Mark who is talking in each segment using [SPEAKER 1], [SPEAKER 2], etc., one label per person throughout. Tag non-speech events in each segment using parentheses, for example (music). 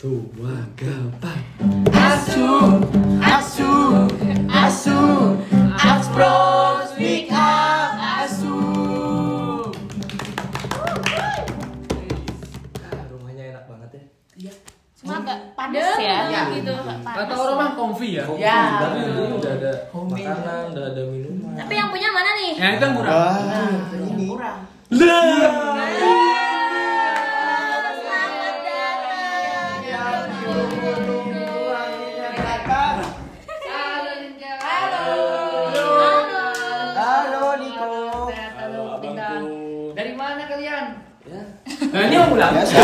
[SPEAKER 1] Tua gapai.
[SPEAKER 2] Asu, asu, asu, Aspro, speak up, asu.
[SPEAKER 1] Ah, rumahnya enak banget ya.
[SPEAKER 3] Cuma agak panas ya,
[SPEAKER 2] Ya.
[SPEAKER 3] gitu.
[SPEAKER 4] Kata
[SPEAKER 3] Panas.
[SPEAKER 4] orang mah comfy ya.
[SPEAKER 2] Ya.
[SPEAKER 1] Tapi ini udah ada
[SPEAKER 2] Homey.
[SPEAKER 1] makanan, udah ada minuman.
[SPEAKER 3] Tapi yang punya mana nih?
[SPEAKER 4] Ya itu yang murah.
[SPEAKER 2] Wah, ini.
[SPEAKER 3] Kurang.
[SPEAKER 2] Halo
[SPEAKER 4] pulang. (laughs)
[SPEAKER 2] Biasa.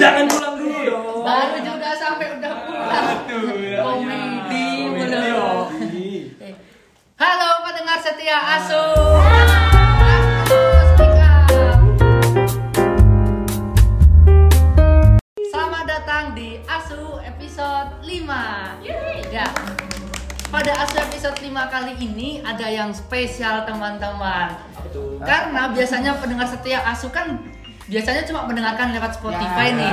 [SPEAKER 4] Jangan pulang dulu dong.
[SPEAKER 5] Baru juga sampai udah pulang. Komedi mulu. Halo pendengar setia Asu. Selamat datang di Asu episode 5. Ya. Pada Asu episode 5 kali ini ada yang spesial teman-teman. Karena biasanya pendengar setia Asu kan biasanya cuma mendengarkan lewat Spotify
[SPEAKER 2] Ya.
[SPEAKER 5] nih.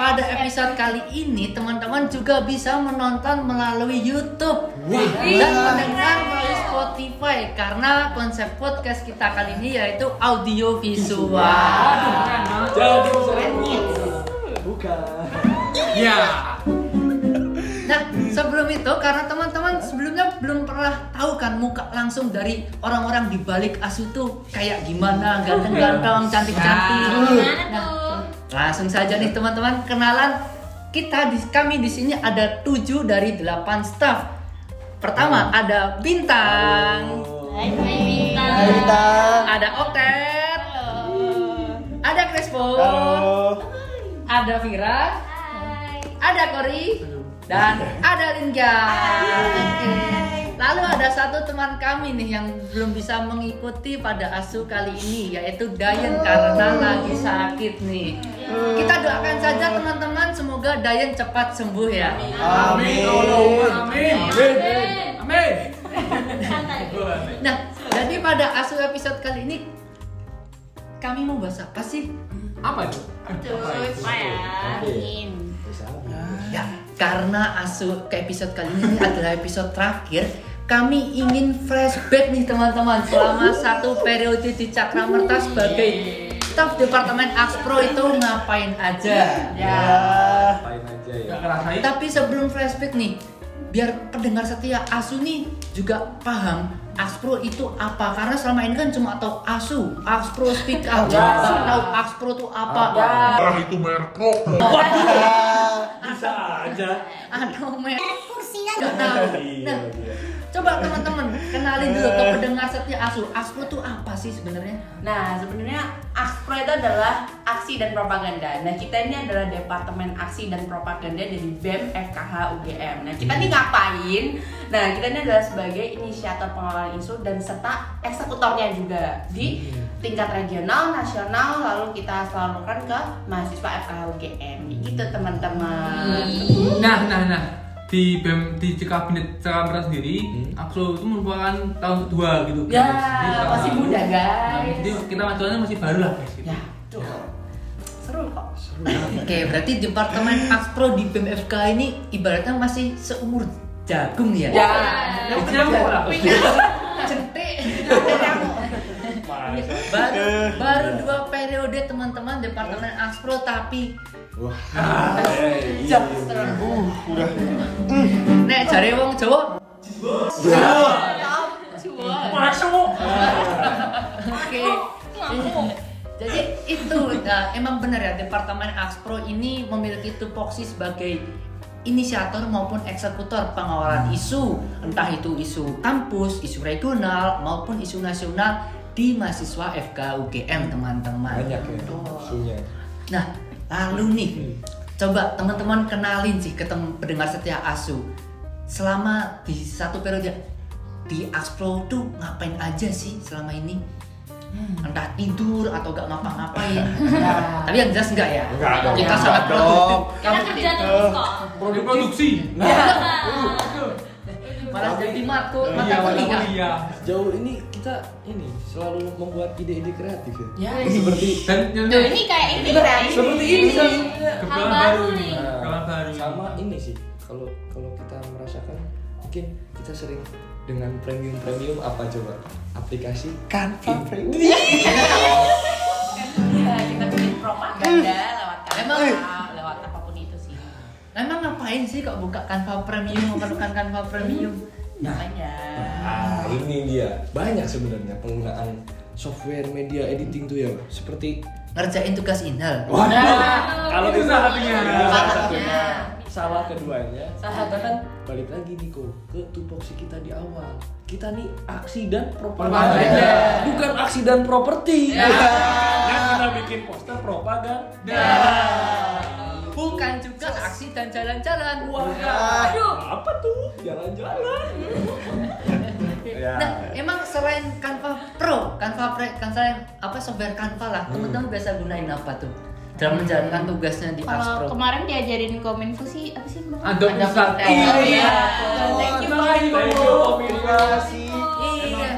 [SPEAKER 5] Pada episode kali ini teman-teman juga bisa menonton melalui YouTube dan mendengar melalui Spotify karena konsep podcast kita kali ini yaitu audio visual.
[SPEAKER 1] Jadi sering Bukan.
[SPEAKER 4] Ya.
[SPEAKER 5] Nah, sebelum itu karena teman-teman belum pernah tahu kan muka langsung dari orang-orang di balik asu tuh kayak gimana, ganteng-ganteng, cantik-cantik. Nah,
[SPEAKER 3] tuh?
[SPEAKER 5] langsung saja nih teman-teman kenalan kita di kami di sini ada 7 dari 8 staff. Pertama ada Bintang,
[SPEAKER 3] Hai, hai, Bintang.
[SPEAKER 2] Hai Bintang.
[SPEAKER 5] ada Oket,
[SPEAKER 3] Halo.
[SPEAKER 5] ada Crespo,
[SPEAKER 2] Halo.
[SPEAKER 5] ada Vira,
[SPEAKER 3] Hai.
[SPEAKER 5] ada Kori dan ada Linja. Lalu ada satu teman kami nih yang belum bisa mengikuti pada asu kali ini yaitu Dayan karena lagi sakit nih. Kita doakan saja teman-teman semoga Dayan cepat sembuh ya.
[SPEAKER 2] Amin.
[SPEAKER 4] Amin. Amin.
[SPEAKER 3] Santai.
[SPEAKER 5] Nah, jadi pada asu episode kali ini kami mau bahas apa sih?
[SPEAKER 4] Apa itu?
[SPEAKER 3] Terus, bayangin.
[SPEAKER 1] Bisa.
[SPEAKER 5] Ya, karena asu ke episode kali ini adalah episode terakhir, kami ingin flashback nih teman-teman selama satu periode di Cakramerta sebagai staf departemen Axpro itu ngapain aja.
[SPEAKER 2] Ya.
[SPEAKER 1] Apain aja ya.
[SPEAKER 5] Tapi sebelum flashback nih, biar pendengar setia Asu nih juga paham Axpro itu apa karena selama ini kan cuma tahu Asu, Axpro speak (laughs) up, nggak tahu Axpro itu apa.
[SPEAKER 6] Ah itu merek rokok.
[SPEAKER 1] Bisa aja.
[SPEAKER 5] Aduh, men.
[SPEAKER 3] Kursinya
[SPEAKER 5] Nggak tahu.
[SPEAKER 1] Iya,
[SPEAKER 5] Nah,
[SPEAKER 1] iya.
[SPEAKER 5] coba teman-teman kenalin dulu setia Asu. Asu tuh apa sih sebenarnya?
[SPEAKER 7] Nah, sebenarnya Axpro itu adalah aksi dan propaganda. Nah, kita ini adalah Departemen Aksi dan Propaganda dari BEM FKH UGM. Nah, kita ini ngapain? Nah, kita ini adalah sebagai inisiator pengelolaan isu dan serta eksekutornya juga di tingkat regional, nasional, lalu kita salurkan ke mahasiswa FKH UGM. Gitu, teman-teman.
[SPEAKER 4] Nah, nah, nah. Di BEM di kabinet Cakramerta sendiri,
[SPEAKER 1] Hmm.
[SPEAKER 4] Axo itu merupakan tahun kedua gitu.
[SPEAKER 7] Ya,
[SPEAKER 4] Jadi,
[SPEAKER 7] masih muda,
[SPEAKER 4] nah,
[SPEAKER 7] guys.
[SPEAKER 4] Jadi kita majuannya masih baru lah guys. gitu.
[SPEAKER 7] Ya, tuh. Seru kok.
[SPEAKER 5] Oke, berarti departemen Axpro di BMFK ini ibaratnya masih seumur jagung ya?
[SPEAKER 7] Ya.
[SPEAKER 4] Itu nyamuk lah.
[SPEAKER 5] Centik. baru baru dua periode teman-teman departemen Axpro tapi
[SPEAKER 1] Wah.
[SPEAKER 7] Jam
[SPEAKER 2] Uh, udah.
[SPEAKER 5] nek jare wong Jawa.
[SPEAKER 4] Masuk.
[SPEAKER 5] Oke. Jadi itu nah, emang benar ya Departemen Axpro ini memiliki tupoksi sebagai inisiator maupun eksekutor pengawalan isu, entah itu isu kampus, isu regional maupun isu nasional di mahasiswa FK UGM teman-teman.
[SPEAKER 1] Banyak ya isunya.
[SPEAKER 5] Nah, lalu nih, coba teman-teman kenalin sih ke pendengar setia Asu. Selama di satu periode di Axpro tuh ngapain aja sih selama ini? Entah tidur atau gak ngapa-ngapain. (laughs) Tapi yang jelas enggak ya?
[SPEAKER 1] Enggak dong.
[SPEAKER 5] Kita
[SPEAKER 2] Enggak
[SPEAKER 5] sangat produktif.
[SPEAKER 3] Kita
[SPEAKER 5] Kamu
[SPEAKER 3] kerja terus kok.
[SPEAKER 4] Produksi.
[SPEAKER 5] malah jadi matkul, mata
[SPEAKER 4] Iya,
[SPEAKER 5] kuliah.
[SPEAKER 4] iya.
[SPEAKER 1] Jauh ini kita ini selalu membuat ide-ide kreatif ya.
[SPEAKER 7] Ya,
[SPEAKER 1] Seperti
[SPEAKER 4] dan
[SPEAKER 3] Tuh, ini kayak ini
[SPEAKER 7] Berarti
[SPEAKER 1] seperti ini
[SPEAKER 3] Hal
[SPEAKER 4] kebetulan
[SPEAKER 3] baru nih.
[SPEAKER 4] kebetulan baru
[SPEAKER 1] sama ini sih. Kalau kalau kita merasakan mungkin kita sering dengan premium premium apa coba aplikasi
[SPEAKER 2] Canva Premium.
[SPEAKER 7] Ya, kita bikin propaganda lewat
[SPEAKER 5] Emang?
[SPEAKER 7] Canva, lewat apa pun itu sih.
[SPEAKER 5] Emang ngapain sih kok buka Canva Premium, memerlukan Canva Premium?
[SPEAKER 7] Makanya.
[SPEAKER 1] Ah, ini dia. Banyak sebenarnya penggunaan software media editing tuh ya, seperti
[SPEAKER 5] Ngerjain tugas inhal.
[SPEAKER 1] kalau
[SPEAKER 4] Itu salah satunya.
[SPEAKER 1] salah
[SPEAKER 7] Salah
[SPEAKER 1] satunya.
[SPEAKER 7] satunya.
[SPEAKER 1] Salah keduanya.
[SPEAKER 7] Salah
[SPEAKER 1] kita kan balik lagi Niko ke tupoksi kita di awal. Kita nih aksi dan
[SPEAKER 4] Propaganda.
[SPEAKER 1] propaganda, bukan aksi dan properti.
[SPEAKER 7] Ya.
[SPEAKER 1] Kan kita bikin poster propaganda.
[SPEAKER 5] Bukan juga aksi dan jalan-jalan.
[SPEAKER 1] Wah,
[SPEAKER 7] Aduh.
[SPEAKER 1] apa tuh? Jalan-jalan. ya. (laughs)
[SPEAKER 5] Nah, emang selain Canva Pro, Canva Pro, kan selain apa software Canva lah, teman-teman biasa gunain apa tuh dalam menjalankan tugasnya di
[SPEAKER 3] Kalau
[SPEAKER 5] Astro?
[SPEAKER 3] kemarin diajarin kominfo sih apa sih Bang?
[SPEAKER 5] Ada
[SPEAKER 4] Illustrator.
[SPEAKER 5] Iya.
[SPEAKER 7] Iya.
[SPEAKER 3] Thank you
[SPEAKER 4] Terima kasih,
[SPEAKER 1] Thank you, komunikasi.
[SPEAKER 5] Iya.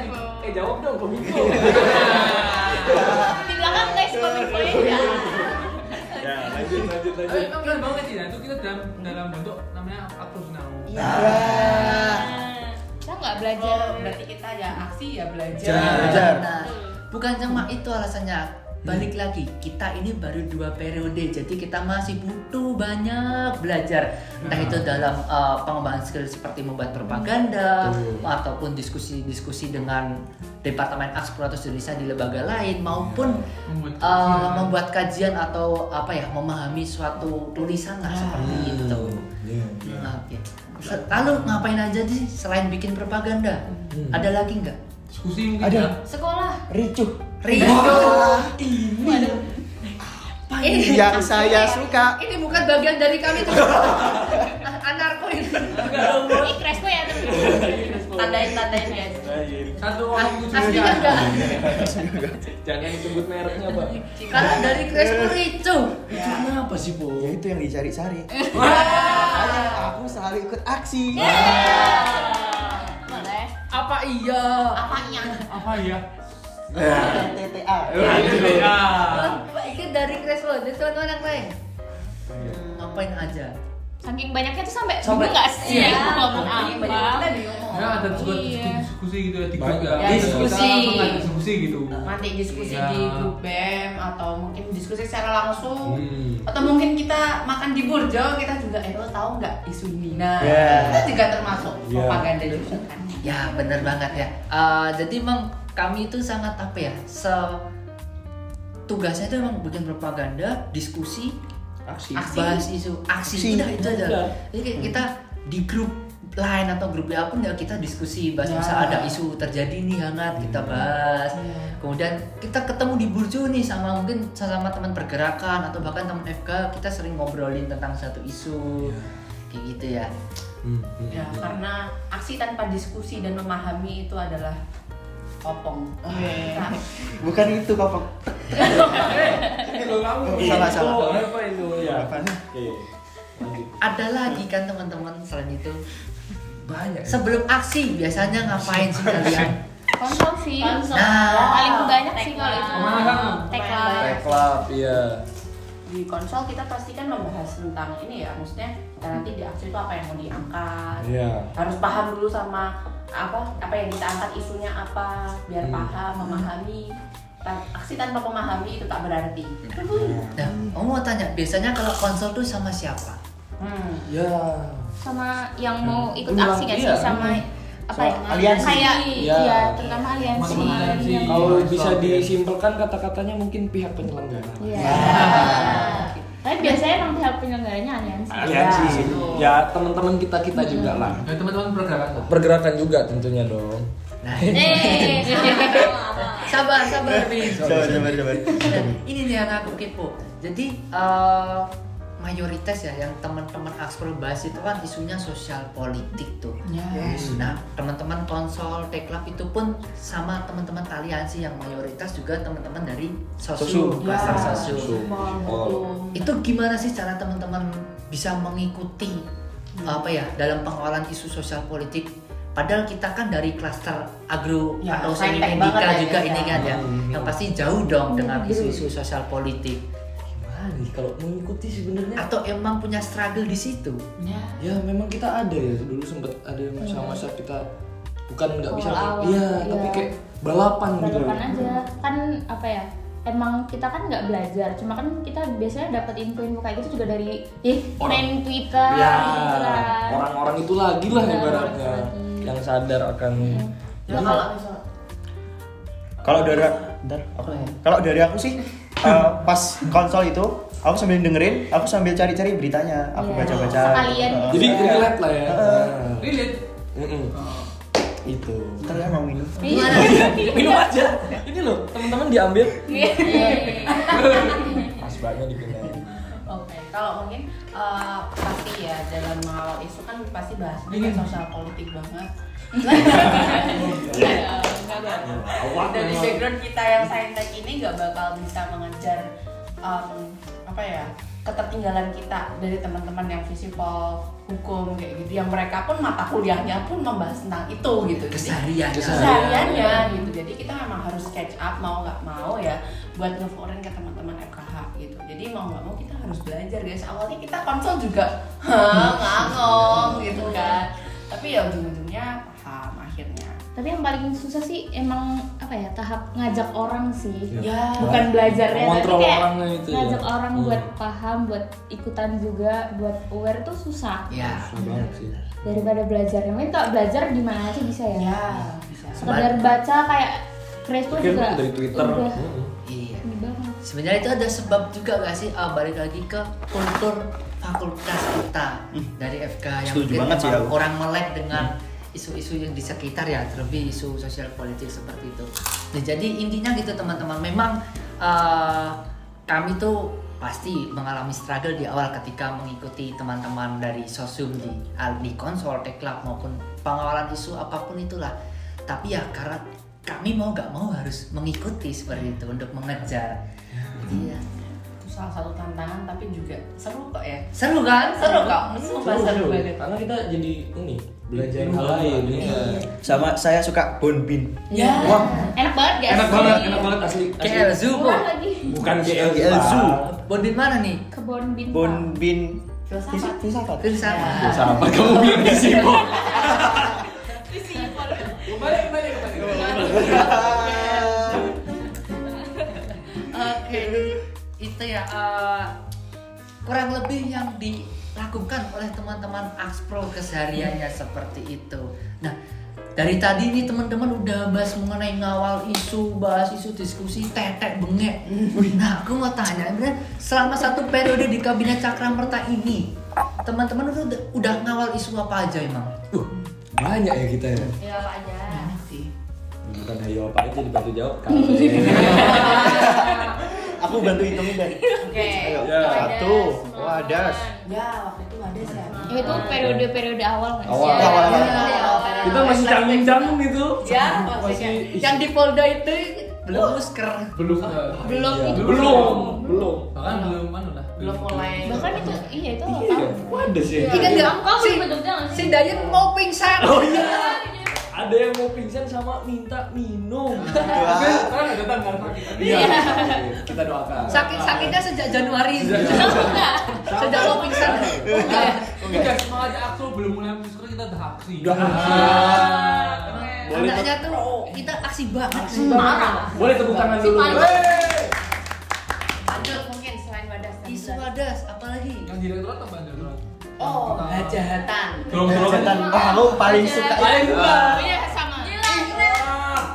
[SPEAKER 1] Eh jawab dong kominfo.
[SPEAKER 3] Di belakang guys kominfo ya. (laughs)
[SPEAKER 1] ya, lanjut lanjut
[SPEAKER 4] Tapi
[SPEAKER 1] lanjut.
[SPEAKER 4] emang keren banget sih, nah itu kita dalam dalam bentuk namanya Actros Now.
[SPEAKER 2] Iya.
[SPEAKER 3] Kita nggak belajar.
[SPEAKER 7] Oh, berarti kita ya aksi ya belajar.
[SPEAKER 2] Belajar.
[SPEAKER 5] Nah, bukan cuma itu alasannya. Balik lagi, kita ini baru dua periode, jadi kita masih butuh banyak belajar. Entah itu dalam uh, pengembangan skill seperti membuat propaganda,
[SPEAKER 1] Betul.
[SPEAKER 5] ataupun diskusi-diskusi dengan Departemen Akspro atau Indonesia di lembaga lain, maupun
[SPEAKER 4] Membuat
[SPEAKER 5] uh,
[SPEAKER 4] kajian.
[SPEAKER 5] membuat kajian atau apa ya, memahami suatu tulisan lah seperti itu.
[SPEAKER 1] Iya.
[SPEAKER 5] Nah, oke. Se- Lalu ngapain aja sih selain bikin propaganda?
[SPEAKER 1] Hmm.
[SPEAKER 5] Ada lagi nggak?
[SPEAKER 4] Diskusi mungkin
[SPEAKER 2] Ada.
[SPEAKER 4] ya.
[SPEAKER 3] Sekolah.
[SPEAKER 2] Ricuh.
[SPEAKER 5] Rio. Ini
[SPEAKER 2] Yang saya suka.
[SPEAKER 5] Ini bukan bagian dari kami tuh. Anarko ini.
[SPEAKER 3] Ini Crespo ya.
[SPEAKER 7] Tandain tandain guys.
[SPEAKER 4] Satu orang tujuh
[SPEAKER 5] Aslinya enggak.
[SPEAKER 1] Jangan disebut mereknya, Pak.
[SPEAKER 5] Karena dari Crespo Ricu.
[SPEAKER 7] Ya.
[SPEAKER 1] Kenapa sih, Po?
[SPEAKER 2] Ya itu yang dicari-cari. Aku selalu ikut aksi.
[SPEAKER 3] Boleh.
[SPEAKER 5] Apa iya?
[SPEAKER 3] Apanya?
[SPEAKER 4] Apa ya?
[SPEAKER 2] TTA.
[SPEAKER 4] Ya.
[SPEAKER 5] Ini dari Crespo, dari teman-teman yang lain. Hmm, Ngapain aja?
[SPEAKER 3] Saking banyaknya tuh sampai
[SPEAKER 5] Sampai-
[SPEAKER 3] nggak sih
[SPEAKER 7] Iya.
[SPEAKER 3] ngomong
[SPEAKER 7] kita
[SPEAKER 3] apa?
[SPEAKER 4] Ya ada juga
[SPEAKER 3] Iya.
[SPEAKER 4] diskusi gitu ya di grup ya.
[SPEAKER 7] Diskusi.
[SPEAKER 4] Kita diskusi gitu.
[SPEAKER 7] Nanti diskusi
[SPEAKER 4] Ya.
[SPEAKER 7] di grup BEM atau mungkin diskusi secara langsung
[SPEAKER 1] Hmm.
[SPEAKER 7] atau mungkin kita makan di burjo kita juga eh lo tahu nggak isu Nina
[SPEAKER 2] Ya.
[SPEAKER 7] itu juga termasuk propaganda juga kan
[SPEAKER 5] Ya bener banget ya. Eh, jadi emang kami itu sangat apa ya? Se tugasnya itu emang bikin propaganda, diskusi,
[SPEAKER 1] Aksi.
[SPEAKER 7] Aksi.
[SPEAKER 5] bahas isu aksi,
[SPEAKER 2] Aksi.
[SPEAKER 5] udah itu aja
[SPEAKER 1] Udah.
[SPEAKER 5] jadi kayak kita di grup lain atau grup WA pun ya kita diskusi bahas
[SPEAKER 7] Ya.
[SPEAKER 5] misal ada isu terjadi nih hangat kita bahas kemudian kita ketemu di burjo nih sama mungkin sama teman pergerakan atau bahkan teman FK kita sering ngobrolin tentang satu isu kayak gitu ya
[SPEAKER 1] Hmm, hmm,
[SPEAKER 7] ya
[SPEAKER 1] hmm.
[SPEAKER 7] karena aksi tanpa diskusi dan memahami itu adalah opong Nah, (laughs)
[SPEAKER 2] Bukan itu kok. (laughs)
[SPEAKER 1] Ini lo kamu.
[SPEAKER 2] Salah, salah.
[SPEAKER 1] Apa itu ya?
[SPEAKER 2] Apa?
[SPEAKER 1] Oke. Lanjut.
[SPEAKER 5] ada lagi kan teman-teman selain itu
[SPEAKER 1] Banyak. ya?
[SPEAKER 5] sebelum aksi biasanya ngapain sih kalian
[SPEAKER 3] Konsol sih.
[SPEAKER 7] Konsol.
[SPEAKER 5] Nah.
[SPEAKER 3] Paling banyak sih kalau itu.
[SPEAKER 4] Ke mana kamu?
[SPEAKER 3] Tekla.
[SPEAKER 1] Tech club, iya.
[SPEAKER 7] di konsol kita pasti kan membahas tentang ini ya maksudnya kita nanti di aksi itu apa yang mau diangkat
[SPEAKER 1] Iya.
[SPEAKER 7] harus paham dulu sama apa apa yang kita angkat isunya apa biar
[SPEAKER 1] Hmm.
[SPEAKER 7] paham memahami Ta- aksi tanpa memahami itu tak berarti
[SPEAKER 5] nah kamu mau tanya biasanya kalau konsol tuh sama siapa
[SPEAKER 7] hmm.
[SPEAKER 1] Ya.
[SPEAKER 3] Sama yang mau ikut
[SPEAKER 1] Ulang,
[SPEAKER 3] aksi nggak sih
[SPEAKER 1] iya.
[SPEAKER 3] sama apa ya?
[SPEAKER 2] Sama aliansi.
[SPEAKER 3] Kayak
[SPEAKER 1] Iya.
[SPEAKER 3] iya, terutama aliansi.
[SPEAKER 4] Teman-teman aliansi.
[SPEAKER 1] Kalau bisa
[SPEAKER 4] ya.
[SPEAKER 1] disimpelkan kata-katanya mungkin pihak penyelenggara.
[SPEAKER 3] Iya. Tapi biasanya emang pihak penyelenggaranya aliansi.
[SPEAKER 1] Aliansi. Ya, teman-teman kita-kita juga lah.
[SPEAKER 4] Ya teman-teman pergerakan lah.
[SPEAKER 1] Pergerakan juga tentunya dong.
[SPEAKER 5] nah
[SPEAKER 3] Eh,
[SPEAKER 5] sabar sabar Bin.
[SPEAKER 2] Coba, coba, coba.
[SPEAKER 5] Nah, ini nih yang aku kepo. Jadi eh, mayoritas ya yang teman-teman Axpro bahas itu kan isunya sosial politik tuh.
[SPEAKER 7] ya.
[SPEAKER 2] Yes.
[SPEAKER 5] Nah, teman-teman konsol Teklab itu pun sama teman-teman aliansi yang mayoritas juga teman-teman dari
[SPEAKER 1] Sosu.
[SPEAKER 5] Sosu, pasar
[SPEAKER 7] Ya.
[SPEAKER 5] Sosu.
[SPEAKER 1] Sosu.
[SPEAKER 7] Betul.
[SPEAKER 5] Itu gimana sih cara teman-teman bisa mengikuti apa ya dalam pengawalan isu sosial politik Padahal kita kan dari klaster agro
[SPEAKER 7] Ya,
[SPEAKER 5] atau seni medika juga
[SPEAKER 7] ya.
[SPEAKER 5] ini kan ya.
[SPEAKER 1] Hmm.
[SPEAKER 5] Yang pasti jauh dong dengan isu-isu sosial politik.
[SPEAKER 1] Nih kalau mengikuti sebenarnya.
[SPEAKER 5] Atau emang punya struggle di situ?
[SPEAKER 7] Ya.
[SPEAKER 1] ya memang kita ada ya. Dulu sempet ada masa-masa kita bukan nggak bisa
[SPEAKER 3] Awal-awal,
[SPEAKER 1] iya
[SPEAKER 3] iya.
[SPEAKER 1] tapi kayak balapan gitu
[SPEAKER 3] Balapan aja. Kan apa ya? Emang kita kan nggak belajar. Cuma kan kita biasanya dapat info-info kayak gitu juga dari ih
[SPEAKER 1] Orang.
[SPEAKER 3] main Twitter
[SPEAKER 1] ya
[SPEAKER 3] gitu kan
[SPEAKER 1] orang-orang itu lagi lah
[SPEAKER 3] Iya,
[SPEAKER 1] ibaratnya.
[SPEAKER 3] lagi.
[SPEAKER 1] yang sadar akan
[SPEAKER 7] Ya kalau misal
[SPEAKER 2] Kalau dari bentar, aku Kalau dari aku sih eh, pas konsol itu aku sambil dengerin, aku sambil cari-cari beritanya, aku
[SPEAKER 3] Iya.
[SPEAKER 2] baca-baca.
[SPEAKER 3] Sekalian.
[SPEAKER 2] Eh,
[SPEAKER 1] jadi relate lah ya
[SPEAKER 4] relate
[SPEAKER 1] mm-mm. itu
[SPEAKER 2] Ntar ya mau minum.
[SPEAKER 3] Iya. (laughs)
[SPEAKER 1] minum aja ini loh teman-teman diambil
[SPEAKER 3] Iya.
[SPEAKER 1] pas banget dipindahin
[SPEAKER 7] Oke, kalau mungkin eh, pasti ya dalam mengawal isu kan pasti bahas sosial politik banget. Dari background kita yang saintek ini nggak bakal bisa mengejar em, apa ya ketertinggalan kita dari teman-teman yang visipol hukum kayak gitu. Yang mereka pun mata kuliahnya pun membahas tentang itu gitu. Jadi,
[SPEAKER 5] Kesehariannya.
[SPEAKER 7] kesehariannya gitu. Jadi kita memang harus catch up mau nggak mau ya buat ngeforen ke teman-teman FKH gitu. Jadi mau nggak mau kita harus belajar guys. Awalnya kita konsol juga. "Hah, (laughs) ngangong gitu kan. Tapi ya ujung-ujungnya paham akhirnya.
[SPEAKER 3] Tapi yang paling susah sih emang apa ya tahap ngajak orang sih.
[SPEAKER 7] Ya.
[SPEAKER 3] Bukan belajarnya tapi kayak
[SPEAKER 1] orangnya itu ya.
[SPEAKER 3] ngajak orang
[SPEAKER 1] Hmm.
[SPEAKER 3] buat paham buat ikutan juga buat aware tuh susah.
[SPEAKER 5] Ya.
[SPEAKER 1] Susah banget sih.
[SPEAKER 3] Daripada belajar. Yang lain kalau belajar di mana aja bisa ya.
[SPEAKER 7] Ya bisa.
[SPEAKER 3] Sekedar baca kayak
[SPEAKER 1] Mungkin
[SPEAKER 3] juga
[SPEAKER 1] dari Twitter.
[SPEAKER 3] udah.
[SPEAKER 5] Iya.
[SPEAKER 3] banget.
[SPEAKER 5] Sebenarnya itu ada sebab juga gak sih? Ah, balik lagi ke kultur fakultas kita dari FK yang
[SPEAKER 2] Setuju
[SPEAKER 5] mungkin
[SPEAKER 2] banget sih
[SPEAKER 5] orang melek dengan isu-isu yang di sekitar ya, terlebih isu sosial politik seperti itu. Nah, jadi intinya gitu teman-teman, memang ah, kami tuh pasti mengalami struggle di awal ketika mengikuti teman-teman dari sosum di di konsol, teklab maupun pengawalan isu apa pun itulah. Tapi ya karena kami mau gak mau harus mengikuti seperti itu untuk mengejar. Ya
[SPEAKER 7] salah satu tantangan tapi juga seru kok ya.
[SPEAKER 5] Seru kan?
[SPEAKER 7] seru kok.
[SPEAKER 1] Seru,
[SPEAKER 7] seru
[SPEAKER 1] seru.
[SPEAKER 7] banget
[SPEAKER 1] karena kita jadi ini belajar hal lain.
[SPEAKER 4] baru.
[SPEAKER 1] iya.
[SPEAKER 2] Sama saya suka bonbin.
[SPEAKER 7] ya.
[SPEAKER 2] Wah,
[SPEAKER 3] enak banget guys.
[SPEAKER 4] Enak banget enak banget asli
[SPEAKER 5] KL Zoo
[SPEAKER 1] bukan GL
[SPEAKER 2] GL Zoo.
[SPEAKER 5] Bondin mana nih?
[SPEAKER 3] kebon bintang
[SPEAKER 2] bonbin
[SPEAKER 7] filsafat.
[SPEAKER 2] Filsafat.
[SPEAKER 5] Filsafat.
[SPEAKER 1] Sama kamu bilang di sini
[SPEAKER 4] balik balik balik
[SPEAKER 5] ya eh, kurang lebih yang dilakukan oleh teman-teman Axpro kesehariannya seperti itu. Nah, dari tadi nih teman-teman udah bahas mengenai ngawal isu, bahas isu diskusi tetek bengek. Nah, aku mau tanya, bener selama satu periode di kabinet Cakramerta ini, teman-teman udah udah ngawal isu apa aja emang?
[SPEAKER 1] uh banyak ya kita ya
[SPEAKER 3] ya apa aja
[SPEAKER 1] bukan hayo apa aja dibantu jawab (laughs)
[SPEAKER 2] Aku bantu hitungin dari.
[SPEAKER 7] oke
[SPEAKER 2] Ayo.
[SPEAKER 1] Ya.
[SPEAKER 2] Satu. Wadas.
[SPEAKER 7] ya waktu itu ada sih
[SPEAKER 3] Ya, itu periode-periode awal nggak sih?
[SPEAKER 1] Awal.
[SPEAKER 3] Ya,
[SPEAKER 2] Awal, awal.
[SPEAKER 3] ya,
[SPEAKER 7] Ya,
[SPEAKER 3] awal.
[SPEAKER 1] kita masih canggung-canggung itu
[SPEAKER 7] ya
[SPEAKER 1] masih
[SPEAKER 5] Yang di Polda itu belum musker.
[SPEAKER 4] belum
[SPEAKER 3] belum
[SPEAKER 1] Iya.
[SPEAKER 3] itu
[SPEAKER 1] belum belum
[SPEAKER 4] bahkan belum mana lah
[SPEAKER 7] belum mulai
[SPEAKER 3] bahkan itu iya itu
[SPEAKER 1] iya ada sih
[SPEAKER 3] Iya.
[SPEAKER 5] Iya nggak?
[SPEAKER 3] Kamu belum sih?
[SPEAKER 5] Si Dayan mau pingsan.
[SPEAKER 1] oh iya ada yang mau pingsan sama minta minum
[SPEAKER 4] sekarang ada tanggal sakit
[SPEAKER 1] iya kita doakan
[SPEAKER 5] Sakit sakitnya sejak Januari.
[SPEAKER 3] Enggak.
[SPEAKER 5] Sejak lo pingsan. Enggak.
[SPEAKER 4] Enggak, semangat aku belum mulai musker kita udah aksi.
[SPEAKER 1] Udah aksi. Boleh
[SPEAKER 5] Anaknya tuh kita aksi banget.
[SPEAKER 3] Marah.
[SPEAKER 1] boleh tepuk tangan dulu
[SPEAKER 7] lanjut mungkin selain wadas
[SPEAKER 5] Isu wadas, apalagi?
[SPEAKER 4] Yang direktorat apa direktorat?
[SPEAKER 7] oh hajatan
[SPEAKER 4] Tolong-tolong.
[SPEAKER 2] Hajatan. Oh, aku paling suka.
[SPEAKER 4] Paling suka.
[SPEAKER 3] Iya sama. Gila,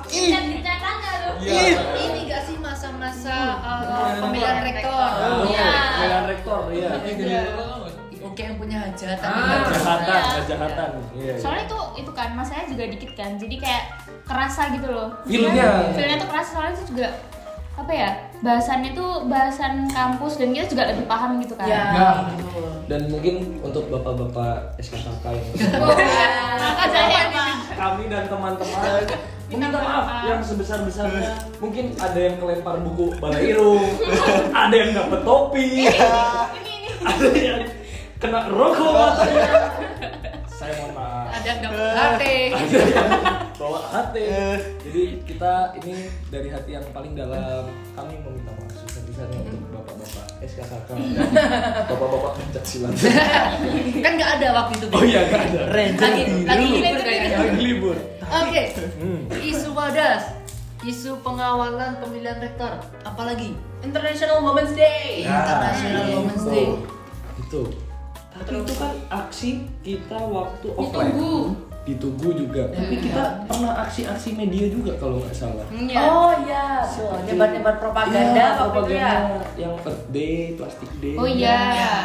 [SPEAKER 3] kita dicetaknya lu.
[SPEAKER 4] Iya.
[SPEAKER 5] Ini gak sih masa-masa uh, pemilihan rektor?
[SPEAKER 1] Oh,
[SPEAKER 3] Iya.
[SPEAKER 1] pemilihan rektor iya
[SPEAKER 4] nggak sih?
[SPEAKER 5] Oke yang punya hajatan.
[SPEAKER 4] Ah.
[SPEAKER 3] Iya.
[SPEAKER 1] kejahatan iya
[SPEAKER 3] Soalnya itu itu kan masanya juga dikit kan. Jadi kayak kerasa gitu loh.
[SPEAKER 1] Feel-nya.
[SPEAKER 3] Feelnya tuh kerasa soalnya itu juga apa ya? Bahasannya tuh bahasan kampus dan kita juga lebih paham gitu kan.
[SPEAKER 7] ya
[SPEAKER 4] Ya.
[SPEAKER 1] dan mungkin untuk bapak-bapak SKKK yang (laughs)
[SPEAKER 3] Maka saya Pak.
[SPEAKER 1] kami dan teman-teman meminta maaf yang sebesar-besarnya mungkin ada yang kelempar buku balairu (laughs) ada yang dapet topi (laughs) ada yang kena rokok matanya saya mohon maaf.
[SPEAKER 5] Ada nggak hati.
[SPEAKER 1] Bawa hati. Jadi kita ini dari hati yang paling dalam kami meminta maaf sebesar-besarnya untuk bapak-bapak SKKK (laughs) bapak-bapak pencak silat. (laughs)
[SPEAKER 5] kan nggak ada waktu itu.
[SPEAKER 1] Oh iya nggak ada.
[SPEAKER 2] Ranger
[SPEAKER 5] Lagi lagi libur kayaknya.
[SPEAKER 1] Lagi libur.
[SPEAKER 5] Oke.
[SPEAKER 1] Hmm.
[SPEAKER 5] Isu wadas. Isu pengawalan pemilihan rektor. Apalagi
[SPEAKER 7] International Women's Day.
[SPEAKER 5] International Women's
[SPEAKER 1] itu.
[SPEAKER 5] Day.
[SPEAKER 1] Itu. Tapi itu kan aksi kita waktu offline.
[SPEAKER 3] Ditunggu.
[SPEAKER 1] Ditunggu juga. Tapi kita pernah aksi-aksi media juga kalau nggak salah.
[SPEAKER 3] Iya.
[SPEAKER 7] Oh iya, nyebar-nyebar propaganda
[SPEAKER 1] Iya,
[SPEAKER 7] waktu itu ya.
[SPEAKER 1] yang Earth Day, Plastic Day.
[SPEAKER 3] Oh iya.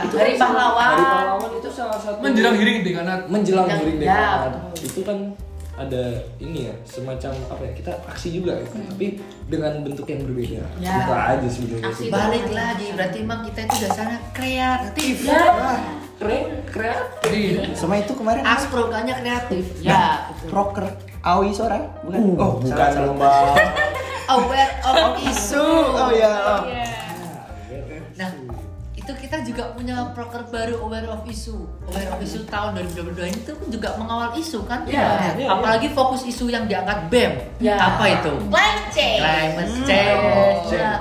[SPEAKER 1] Itu
[SPEAKER 7] Hari
[SPEAKER 1] kan salah-
[SPEAKER 7] pahlawan.
[SPEAKER 1] Hari pahlawan itu salah satu
[SPEAKER 4] Menjelang hiring deh karena
[SPEAKER 1] menjelang
[SPEAKER 7] Ya,
[SPEAKER 1] Hiring
[SPEAKER 7] ya, betul.
[SPEAKER 1] Itu kan ada ini ya, semacam apa ya? Kita aksi juga gitu. Tapi dengan bentuk yang berbeda.
[SPEAKER 7] Ya.
[SPEAKER 1] Kita aja sebenarnya.
[SPEAKER 5] Balik lagi berarti emang kita itu dasarnya kreatif.
[SPEAKER 7] Ya.
[SPEAKER 1] Keren, kreatif.
[SPEAKER 4] Iya.
[SPEAKER 2] Sama itu kemarin
[SPEAKER 5] Asproganya kreatif.
[SPEAKER 7] Ya.
[SPEAKER 2] proker Awi sore bukan?
[SPEAKER 1] Uh,
[SPEAKER 2] oh,
[SPEAKER 1] bukan
[SPEAKER 2] salah,
[SPEAKER 1] lomba. (laughs)
[SPEAKER 5] Aware of isu.
[SPEAKER 2] Oh iya. oh.
[SPEAKER 3] Iya.
[SPEAKER 5] Nah, itu kita juga punya proker baru Aware of Issue. Aware of Issue tahun 2022 ini tuh juga mengawal isu kan?
[SPEAKER 7] Iya,
[SPEAKER 1] iya,
[SPEAKER 5] Apalagi fokus isu yang diangkat BEM.
[SPEAKER 7] Ya.
[SPEAKER 5] Apa itu?
[SPEAKER 7] Climate change.
[SPEAKER 5] Climate
[SPEAKER 1] Hmm.
[SPEAKER 5] change.
[SPEAKER 1] change.
[SPEAKER 5] Nah,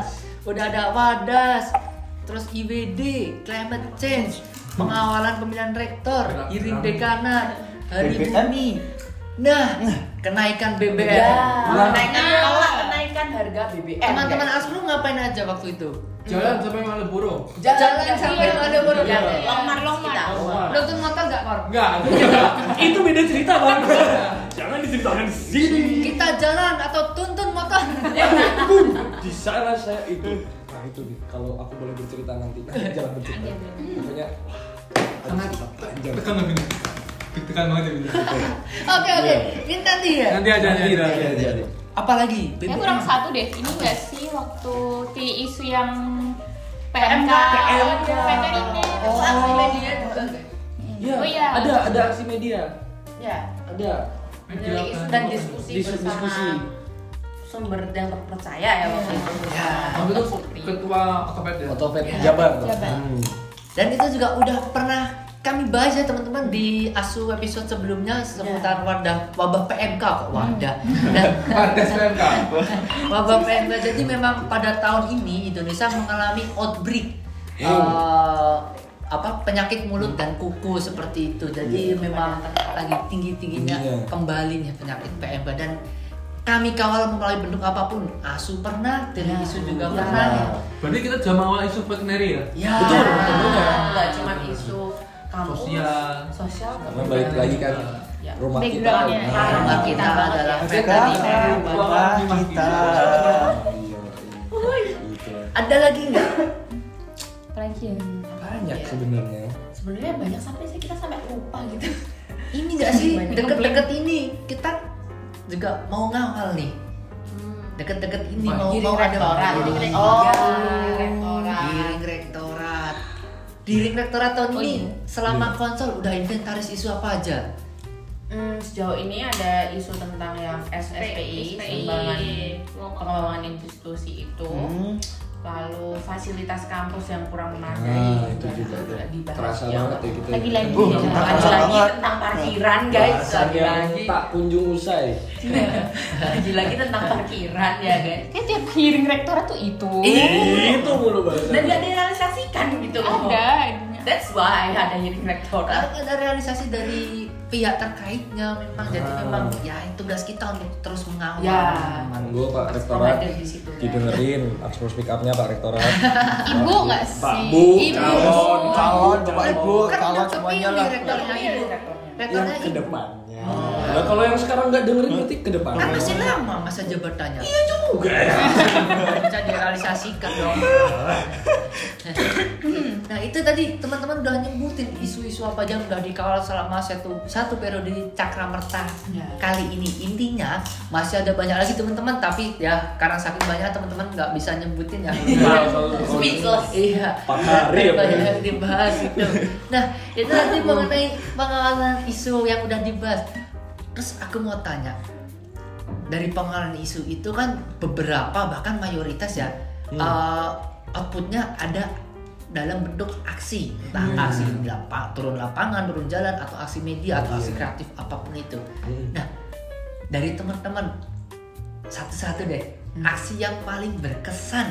[SPEAKER 5] udah ada Wadas, terus IWD, climate change, pengawalan pemilihan rektor, iring
[SPEAKER 4] gerak.
[SPEAKER 5] dekanat, hari
[SPEAKER 2] BBM.
[SPEAKER 5] bumi. Nah, kenaikan BBM.
[SPEAKER 7] Ya.
[SPEAKER 5] Nah,
[SPEAKER 7] Kenaikan tolak kenaikan harga BBM.
[SPEAKER 5] Teman-teman. Aslu ngapain aja waktu itu?
[SPEAKER 4] jalan sampai Malioboro.
[SPEAKER 5] Jalan sampai Malioboro.
[SPEAKER 7] Ya,
[SPEAKER 5] Iya.
[SPEAKER 7] long march kita.
[SPEAKER 5] Nonton motor gak, Kor?
[SPEAKER 4] Enggak,
[SPEAKER 1] itu beda cerita bang. Jangan diceritakan di sini.
[SPEAKER 5] Kita jalan atau tuntun motor. (laughs)
[SPEAKER 1] Di sana saya itu. Nah itu nih, kalau aku boleh bercerita nanti, (laughs) (laughs) jangan bercerita. Pokoknya, wah, ada
[SPEAKER 4] sangat
[SPEAKER 1] panjang.
[SPEAKER 4] tekan lebih. Tekan banget ya. (laughs)
[SPEAKER 5] Oke oke, ini nanti ya.
[SPEAKER 4] Nanti aja nanti
[SPEAKER 1] Nanti,
[SPEAKER 4] aja.
[SPEAKER 1] nanti aja.
[SPEAKER 5] Apalagi?
[SPEAKER 3] Ya kurang satu deh. Ini enggak sih waktu di isu yang PMK,
[SPEAKER 7] PMK.
[SPEAKER 5] Oh.
[SPEAKER 7] Aksi media juga.
[SPEAKER 1] Iya,
[SPEAKER 3] Oh, iya.
[SPEAKER 1] ada ada aksi media.
[SPEAKER 7] Ya.
[SPEAKER 1] Ada.
[SPEAKER 7] Dan diskusi
[SPEAKER 1] diskusi.
[SPEAKER 7] Sumber yang terpercaya ya waktu itu.
[SPEAKER 5] Ya.
[SPEAKER 4] Waktu itu ketua otopet ya.
[SPEAKER 1] Otopet
[SPEAKER 5] Ya.
[SPEAKER 1] Jabar.
[SPEAKER 3] Jabar.
[SPEAKER 1] Hmm.
[SPEAKER 5] Dan itu juga udah pernah kami bahas ya teman-teman di asu episode sebelumnya seputar wadah wabah PMK kok wadah (laughs) dan
[SPEAKER 4] Partai SPMK.
[SPEAKER 5] wabah PMK jadi memang pada tahun ini Indonesia mengalami outbreak
[SPEAKER 1] Hmm.
[SPEAKER 5] eh, apa penyakit mulut dan kuku seperti itu jadi memang lagi tinggi tingginya
[SPEAKER 1] Iya.
[SPEAKER 5] kembali nih penyakit PMK dan kami kawal melalui bentuk apa pun asu pernah dari isu juga
[SPEAKER 7] Ya.
[SPEAKER 5] pernah
[SPEAKER 4] Berarti kita jam awal isu veterinary ya.
[SPEAKER 5] ya
[SPEAKER 1] Betul, betul banget.
[SPEAKER 7] Enggak cuma isu kampus,
[SPEAKER 4] Sosial.
[SPEAKER 7] sosial.
[SPEAKER 1] Karena balik lagi kan
[SPEAKER 7] Ya.
[SPEAKER 1] rumah kita. Nah,
[SPEAKER 5] rumah kita adalah veteriner
[SPEAKER 2] Rumah kita.
[SPEAKER 1] Iya,
[SPEAKER 5] ada lagi nggak
[SPEAKER 3] Apalagi ya.
[SPEAKER 1] Banyak
[SPEAKER 5] Iya.
[SPEAKER 1] sebenarnya.
[SPEAKER 7] Sebenarnya banyak sampai sih kita sampai lupa gitu.
[SPEAKER 5] ini nggak sih deket-deket ini kita juga mau ngawal nih deket-deket ini mau
[SPEAKER 7] Giring
[SPEAKER 5] mau ada
[SPEAKER 7] rektorat.
[SPEAKER 5] Giring
[SPEAKER 7] Oh,
[SPEAKER 5] rektorat.
[SPEAKER 7] giring rektorat.
[SPEAKER 5] Giring rektorat Giring rektorat tahun
[SPEAKER 3] Oh,
[SPEAKER 5] ini
[SPEAKER 3] iya.
[SPEAKER 5] selama konsol udah inventaris isu apa aja
[SPEAKER 7] Hmm, sejauh ini ada isu tentang yang SPI, sumbangan pengembangan institusi itu,
[SPEAKER 2] Hmm.
[SPEAKER 7] Lalu fasilitas kampus yang kurang memadai
[SPEAKER 1] Nah, itu juga tuh.
[SPEAKER 7] dibahas
[SPEAKER 1] Terasa
[SPEAKER 7] ya.
[SPEAKER 1] banget ya kita.
[SPEAKER 3] Lagi-lagi
[SPEAKER 2] Uh,
[SPEAKER 3] ya.
[SPEAKER 2] kita
[SPEAKER 7] Lagi
[SPEAKER 2] kerasa
[SPEAKER 7] lagi
[SPEAKER 2] banget.
[SPEAKER 7] tentang parkiran guys, lagi
[SPEAKER 1] Bahasanya
[SPEAKER 7] lagi,
[SPEAKER 1] tak kunjung usai. (laughs)
[SPEAKER 7] lagi lagi tentang parkiran ya guys.
[SPEAKER 3] Kayak tiap hearing rektorat tuh itu.
[SPEAKER 1] Itu mulu.
[SPEAKER 7] Dan
[SPEAKER 3] Ada.
[SPEAKER 7] That's why ada hearing rektorat.
[SPEAKER 5] ada realisasi dari pihak terkaitnya memang jadi
[SPEAKER 1] Ah.
[SPEAKER 5] memang ya tugas kita untuk terus mengawal
[SPEAKER 7] Ya.
[SPEAKER 1] Monggo Pak Rektorat
[SPEAKER 7] provider di situ, guys.
[SPEAKER 1] didengerin Axpro speak up-nya Pak Rektorat. (laughs)
[SPEAKER 3] Ibu nggak sih?
[SPEAKER 1] Pak Bu,
[SPEAKER 3] Ibu.
[SPEAKER 1] calon,
[SPEAKER 2] calon, Bapak Ibu,
[SPEAKER 5] kan
[SPEAKER 2] calon
[SPEAKER 5] udah
[SPEAKER 2] semuanya lah.
[SPEAKER 5] rektornya
[SPEAKER 7] Iya,
[SPEAKER 5] ibu
[SPEAKER 7] rektornya.
[SPEAKER 5] rektornya
[SPEAKER 1] yang ke depannya. Nah, kalau yang sekarang nggak dengerin berarti ke depan.
[SPEAKER 5] kan masih lama masa jabatannya
[SPEAKER 1] Iya juga. Ya.
[SPEAKER 5] bisa direalisasikan dong. (laughs) Nah itu tadi teman-teman udah nyebutin isu-isu apa aja yang udah dikawal selama satu satu periode Cakramerta
[SPEAKER 7] Ya.
[SPEAKER 5] kali ini. Intinya masih ada banyak lagi teman-teman tapi ya karena saking banyak teman-teman nggak bisa nyebutin ya. (laughs)
[SPEAKER 7] Speechless.
[SPEAKER 5] iya.
[SPEAKER 1] Pak Hari ya,
[SPEAKER 5] banyak yang dibahas itu. Nah itu nanti mengenai pengawalan isu yang udah dibahas terus aku mau tanya dari pengawalan isu itu kan beberapa bahkan mayoritas ya
[SPEAKER 1] Hmm.
[SPEAKER 5] eh, outputnya ada dalam bentuk aksi. Entah aksi di lapa- turun lapangan turun jalan atau aksi media atau aksi kreatif apa pun itu. Nah dari teman-teman satu-satu deh aksi yang paling berkesan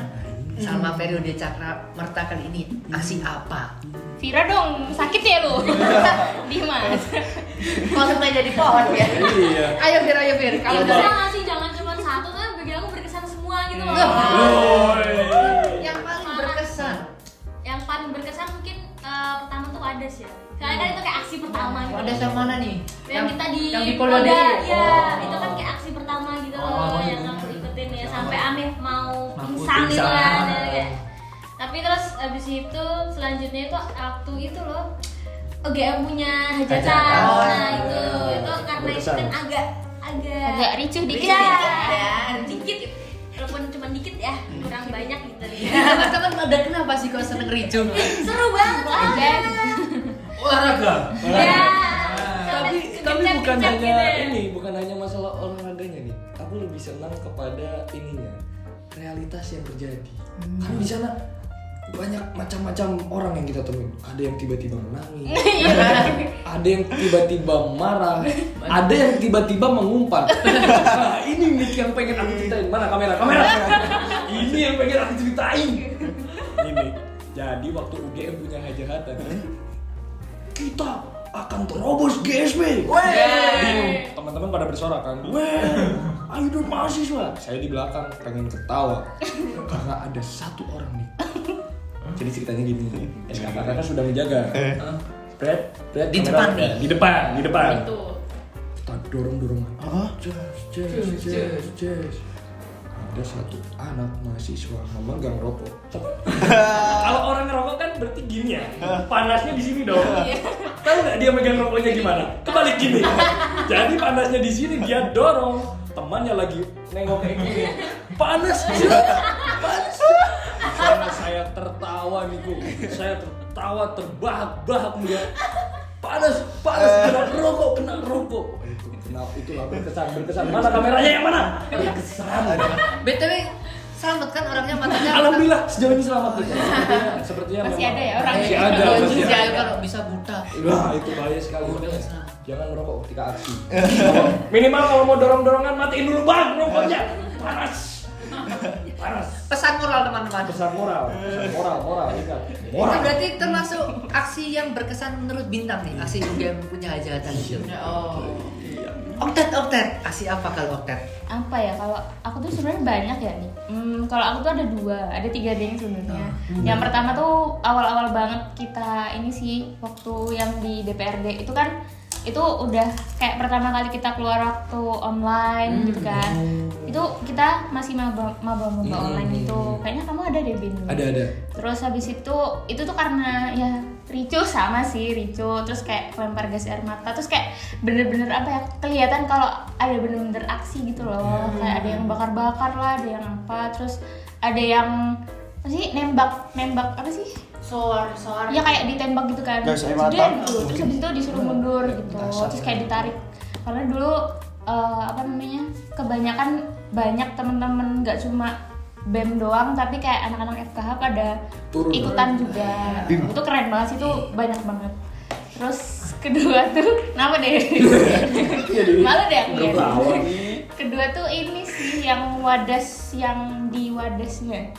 [SPEAKER 5] selama periode cakra merta kali ini aksi apa
[SPEAKER 3] Vira dong, sakit ya lu? (laughs) Dimas.
[SPEAKER 7] Langsung aja di pohon ya.
[SPEAKER 1] Iya.
[SPEAKER 5] ayo Bir ayo Bir kalau
[SPEAKER 3] Bisa
[SPEAKER 5] dari
[SPEAKER 3] nggak sih jangan cuma satu kan bagi aku berkesan semua gitu loh.
[SPEAKER 5] yang paling berkesan
[SPEAKER 3] Yang paling berkesan mungkin eh, pertama tuh Wadas ya. Soalnya kan itu kayak aksi pertama gitu.
[SPEAKER 5] ada yang mana nih
[SPEAKER 3] yang, kita di
[SPEAKER 5] yang di Polda
[SPEAKER 3] Polda,
[SPEAKER 5] Diri?
[SPEAKER 3] ya
[SPEAKER 5] Oh.
[SPEAKER 3] itu kan kayak aksi pertama gitu loh
[SPEAKER 5] Oh,
[SPEAKER 3] yang ikutin ya sampai Amih mau pingsan gitu kan ya, tapi terus abis itu selanjutnya itu waktu itu loh OGM punya hajatan.
[SPEAKER 5] Hajatan. Oh,
[SPEAKER 3] nah
[SPEAKER 5] iya.
[SPEAKER 3] itu itu karena itu kan agak agak
[SPEAKER 8] Agak ricuh dikit
[SPEAKER 3] ya,
[SPEAKER 8] ya.
[SPEAKER 3] dikit. Walaupun cuma dikit ya kurang banyak gitu. (laughs)
[SPEAKER 5] Teman-teman pada kenapa sih kok seneng ricu
[SPEAKER 3] seru banget lah
[SPEAKER 4] Olahraga.
[SPEAKER 3] ya
[SPEAKER 1] tapi bukan hanya
[SPEAKER 3] gitu ya.
[SPEAKER 1] ini bukan hanya masalah olahraganya nih. Aku lebih senang kepada ininya realitas yang terjadi. Kan di sana banyak macam-macam orang yang kita temuin. Ada yang tiba-tiba menangis (laughs) ada yang tiba-tiba marah ada yang tiba-tiba mengumpat. (laughs) Nah ini nih yang pengen aku ceritain. Mana kamera? Kamera. (laughs) Ini yang pengen aku ceritain. Ini jadi waktu UGM punya hajatan kita akan terobos GSB. Teman-teman pada bersorak kan. Weh, ayo dong mahasiswa. Saya di belakang pengen ketawa (laughs) karena ada satu orang nih. Jadi ceritanya gini, SKKK kan sudah menjaga. Brad, Brad,
[SPEAKER 5] Di
[SPEAKER 1] kamera-
[SPEAKER 5] depan nih.
[SPEAKER 1] Di depan, di depan.
[SPEAKER 3] itu
[SPEAKER 1] Kita dorong-dorongan. Jes, jes, jes, jes. Ada satu anak mahasiswa memegang rokok. Kalau orang ngerokok kan berarti gini ya, panasnya di sini dong. Tahu nggak dia megang rokoknya gimana? Kebalik gini. Jadi panasnya di sini dia dorong, temannya lagi nengok kayak gini. Panas, panas. Karena saya tertawa nih Bu. Saya tertawa terbahak-bahak dia. Panas, panas kena rokok, kena rokok. Itu kenapa itulah berkesan, berkesan. Mana kameranya yang mana? Berkesan.
[SPEAKER 5] btw selamat kan orangnya matanya (laughs)
[SPEAKER 1] Alhamdulillah sejauh ini selamat. Sepertinya, sepertinya
[SPEAKER 3] Masih
[SPEAKER 1] memang-
[SPEAKER 3] ada ya orangnya?
[SPEAKER 1] Masih ada,
[SPEAKER 5] Kalau
[SPEAKER 1] masih
[SPEAKER 5] bisa,
[SPEAKER 1] ada.
[SPEAKER 5] kalau bisa buta
[SPEAKER 1] Wah itu bahaya sekali. Jangan merokok ketika aksi. (laughs) Minimal kalau mau dorong-dorongan matiin dulu bang rokoknya. Panas.
[SPEAKER 5] Pesan moral teman-teman.
[SPEAKER 1] Pesan moral, pesan moral, moral ingat.
[SPEAKER 5] itu
[SPEAKER 1] Moral.
[SPEAKER 5] berarti termasuk aksi yang berkesan menurut bintang nih aksi UGM punya hajatan itu. Oh. Oktet oktet. Aksi apa kalau oktet?
[SPEAKER 3] Apa ya? Kalau aku tuh sebenarnya banyak ya nih. Hmm, kalau aku tuh ada dua ada tiga deh sebenarnya. Yang pertama tuh awal-awal banget kita ini sih waktu yang di DPRD itu kan itu udah kayak pertama kali kita keluar waktu online gitu kan. Itu kita masih maba maba maba
[SPEAKER 1] Hmm.
[SPEAKER 3] online gitu. Kayaknya kamu ada deh Bin.
[SPEAKER 1] Ada ada.
[SPEAKER 3] Terus habis itu itu tuh karena ya ricu sama sih ricu. Terus kayak lempar gas air mata. Terus kayak bener-bener apa ya kelihatan kalau ada bener-bener aksi gitu loh. Kayak ada yang bakar-bakar lah ada yang apa. Terus ada yang apa sih nembak nembak apa sih
[SPEAKER 7] Soar, soar.
[SPEAKER 3] ya kayak ditembak gitu kan.
[SPEAKER 2] Gas air
[SPEAKER 3] Terus
[SPEAKER 2] mata.
[SPEAKER 3] dia terus habis itu disuruh mundur gitu. Terus kayak ditarik. Karena dulu eh, apa namanya kebanyakan banyak temen-temen nggak cuma bem doang tapi kayak anak-anak FKH pada
[SPEAKER 1] Turun.
[SPEAKER 3] ikutan juga. Itu keren banget sih itu banyak banget. Terus kedua tuh (laughs) kenapa deh? Malu deh aku ya. kedua tuh ini sih yang wadas yang di wadasnya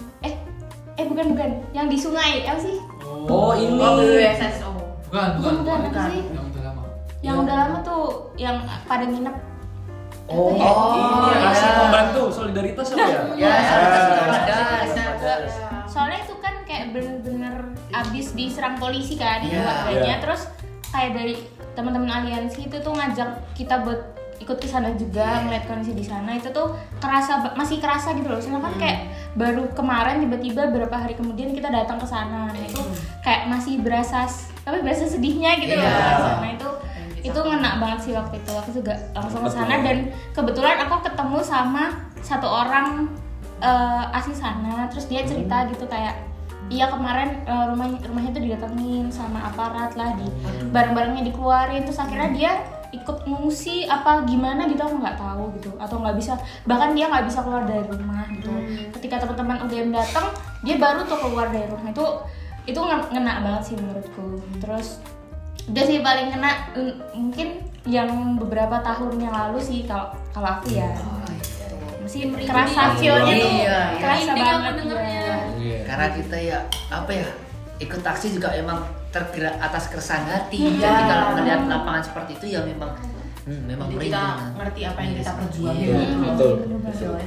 [SPEAKER 3] eh bukan bukan. Yang di sungai apa sih?
[SPEAKER 1] Oh ini.
[SPEAKER 7] Oh, BSSO.
[SPEAKER 4] Bukan, bukan.
[SPEAKER 3] bukan. Apa sih?
[SPEAKER 4] Yang udah lama.
[SPEAKER 3] yang udah lama tuh yang pada nginep.
[SPEAKER 1] Oh, ini aksi membantu. Solidaritas apa ya?
[SPEAKER 5] ya ada
[SPEAKER 3] soalnya itu kan kayak bener-bener abis diserang polisi kan
[SPEAKER 5] Iya.
[SPEAKER 3] keluarganya
[SPEAKER 1] Iya.
[SPEAKER 3] terus kayak dari teman-teman aliansi itu tuh ngajak kita buat ikut ke sana juga ngeliat kondisi di sana itu tuh kerasa masih kerasa gitu loh. Soalnya kan kayak baru kemarin tiba-tiba beberapa hari kemudian kita datang ke sana nah itu kayak masih berasa tapi berasa sedihnya gitu loh.
[SPEAKER 5] Iya.
[SPEAKER 3] ke sana itu itu ngena banget sih waktu itu. Aku juga langsung ke sana dan kebetulan aku ketemu sama satu orang eh, asli sana terus dia cerita gitu kayak iya kemarin eh, rumahnya rumahnya tuh didatengin sama aparat lah di barang-barangnya dikeluarin. Terus akhirnya dia ikut ngungsi apa gimana gitu aku nggak tahu gitu atau nggak bisa bahkan dia nggak bisa keluar dari rumah gitu ketika teman-teman UGM datang dia baru tuh keluar dari rumah itu itu nge- ngena banget sih menurutku terus udah sih paling kena mungkin yang beberapa tahun yang lalu sih kalau kalau aku ya mesti kerasa feelnya tuh
[SPEAKER 5] Iya, iya.
[SPEAKER 3] kerasa
[SPEAKER 8] aku
[SPEAKER 3] banget
[SPEAKER 8] dengernya.
[SPEAKER 3] ya.
[SPEAKER 1] Iya.
[SPEAKER 5] Karena kita ya apa ya ikut taksi juga emang tergerak atas keresahan hati.
[SPEAKER 7] Iya.
[SPEAKER 5] Jadi kalau melihat lapangan seperti itu ya memang hmm, memang
[SPEAKER 7] Jadi kita ngerti apa yang kita perjuangin
[SPEAKER 1] Iya,
[SPEAKER 7] gitu.
[SPEAKER 1] betul.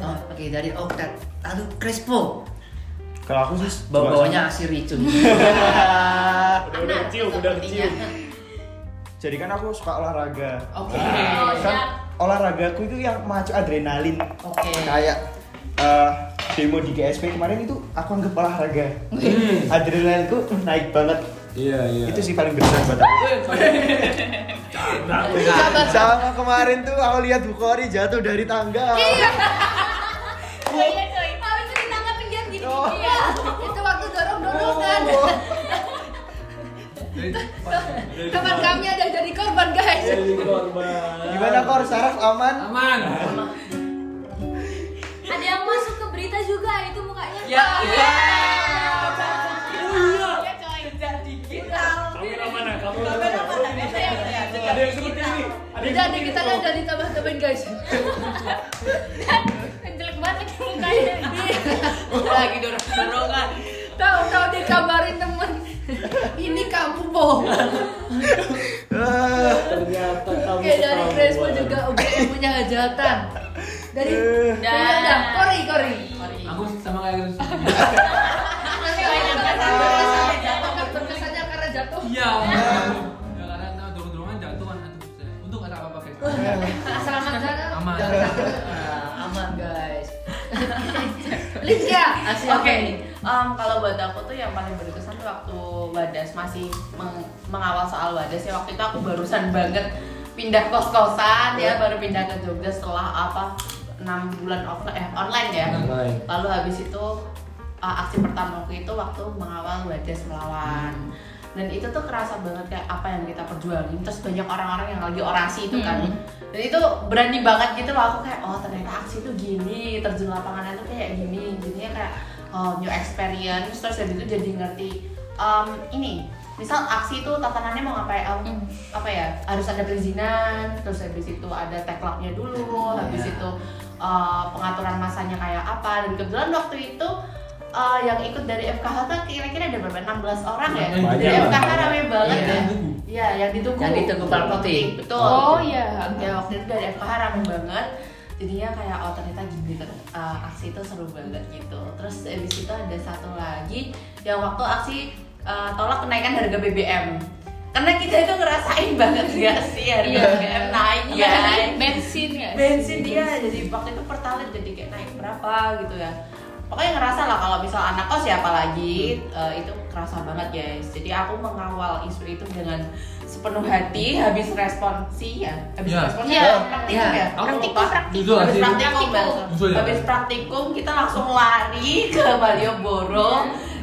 [SPEAKER 5] Oh, Oke dari Oktat lalu Crespo
[SPEAKER 2] Kalau aku sih
[SPEAKER 5] bawa-bawanya aksi ricu. (laughs)
[SPEAKER 2] udah udah kecil, udah kecil. Jadi kan aku suka olahraga.
[SPEAKER 7] Oke.
[SPEAKER 8] Oh,
[SPEAKER 2] kan olahragaku itu yang memacu adrenalin.
[SPEAKER 7] Oke.
[SPEAKER 2] Kayak eh, demo di GSP kemarin itu aku anggap olahraga. Adrenalinku naik banget.
[SPEAKER 1] Iya, iya.
[SPEAKER 2] Itu sih paling besar buat aku. Sama kemarin tuh aku lihat Bukhari jatuh dari tangga.
[SPEAKER 8] Oh iya coy. Kalau itu di tangga penjat gini.
[SPEAKER 2] Oh.
[SPEAKER 8] Iya.
[SPEAKER 5] itu waktu dorong dorongan. Teman kami ada jadi korban guys.
[SPEAKER 1] Jadi korban.
[SPEAKER 2] Gimana kor Saraf aman?
[SPEAKER 4] Aman.
[SPEAKER 8] Ada yang masuk ke berita juga itu mukanya.
[SPEAKER 7] Ya.
[SPEAKER 8] Iya.
[SPEAKER 7] Ya, ya.
[SPEAKER 1] Ada yang seperti ini. Ada yang
[SPEAKER 5] Udah
[SPEAKER 1] seperti
[SPEAKER 5] nih kita
[SPEAKER 1] ini.
[SPEAKER 5] udah ditambah-tambahin guys. (laughs)
[SPEAKER 3] jelek banget lagi mukanya
[SPEAKER 7] Lagi dorong-dorongan.
[SPEAKER 5] Tahu-tahu dikabarin temen. Ini kamu bohong.
[SPEAKER 2] Ah,
[SPEAKER 1] Ternyata kamu
[SPEAKER 5] Oke dari. Crespo juga UGM punya hajatan. Dari
[SPEAKER 7] Dan-
[SPEAKER 5] udah Kori Kori.
[SPEAKER 4] Aku sama kayak gitu. (laughs)
[SPEAKER 5] Jatuh.
[SPEAKER 4] Iya. (laughs) Ya karena dorong-dorongan jatuh kan. Untung gak ada apa-apa guys.
[SPEAKER 5] Selamat jalan.
[SPEAKER 4] Aman.
[SPEAKER 5] Aman guys. (laughs) Asli
[SPEAKER 7] Oke,
[SPEAKER 5] nih?
[SPEAKER 7] em, kalau buat aku tuh yang paling berkesan tuh waktu Wadas masih meng- mengawal soal Wadas ya waktu itu aku barusan banget pindah kos-kosan ya baru pindah ke Jogja setelah apa 6 bulan offline eh online ya.
[SPEAKER 1] Online.
[SPEAKER 7] Lalu habis itu uh, aksi pertama waktu itu waktu mengawal Wadas melawan dan itu tuh kerasa banget kayak apa yang kita perjuangin. Terus banyak orang-orang yang lagi orasi itu kan. Dan itu berani banget gitu loh. Aku kayak oh ternyata aksi itu gini terjun lapangannya tuh kayak gini jadinya kayak oh, new experience. Terus habis itu jadi ngerti um, ini misal aksi itu tatanannya mau ngapain? Um, apa ya harus ada perizinan terus habis itu ada teklaknya dulu habis itu uh, pengaturan masanya kayak apa. Dan kebetulan waktu itu uh, yang ikut dari FKH tuh kira-kira ada berapa 16 orang ya
[SPEAKER 1] Banyak
[SPEAKER 7] dari
[SPEAKER 1] lah.
[SPEAKER 7] FKH rame banget
[SPEAKER 5] Iya.
[SPEAKER 7] ya Iya, yang ditunggu.
[SPEAKER 5] Yang ditunggu Pak Putih.
[SPEAKER 7] Betul.
[SPEAKER 3] Oh, iya.
[SPEAKER 7] Ya waktu itu dari FKH rame banget. Jadinya kayak oh ternyata gini kan uh, aksi itu seru banget gitu. Terus abis itu ada satu lagi yang waktu aksi uh, tolak kenaikan harga BBM. Karena kita itu ngerasain banget gak sih harga
[SPEAKER 3] Iya.
[SPEAKER 7] BBM naik ya.
[SPEAKER 3] bensin ya
[SPEAKER 7] Bensin dia jadi waktu itu pertalite jadi kayak naik berapa gitu ya. Pokoknya ngerasa lah kalau misal anak kos ya apalagi eh, itu kerasa banget guys. Jadi aku mengawal isu itu dengan sepenuh hati, (laughs) habis responsi ya, habis
[SPEAKER 4] Ya.
[SPEAKER 7] respon
[SPEAKER 3] Ya.
[SPEAKER 7] ya, praktikum
[SPEAKER 5] Ya.
[SPEAKER 7] ya,
[SPEAKER 4] Aku
[SPEAKER 7] Praktikum,
[SPEAKER 4] lupa.
[SPEAKER 7] praktikum. Habis praktikum,
[SPEAKER 3] Praktikum.
[SPEAKER 7] Habis praktikum kita langsung lari (laughs) ke Malioboro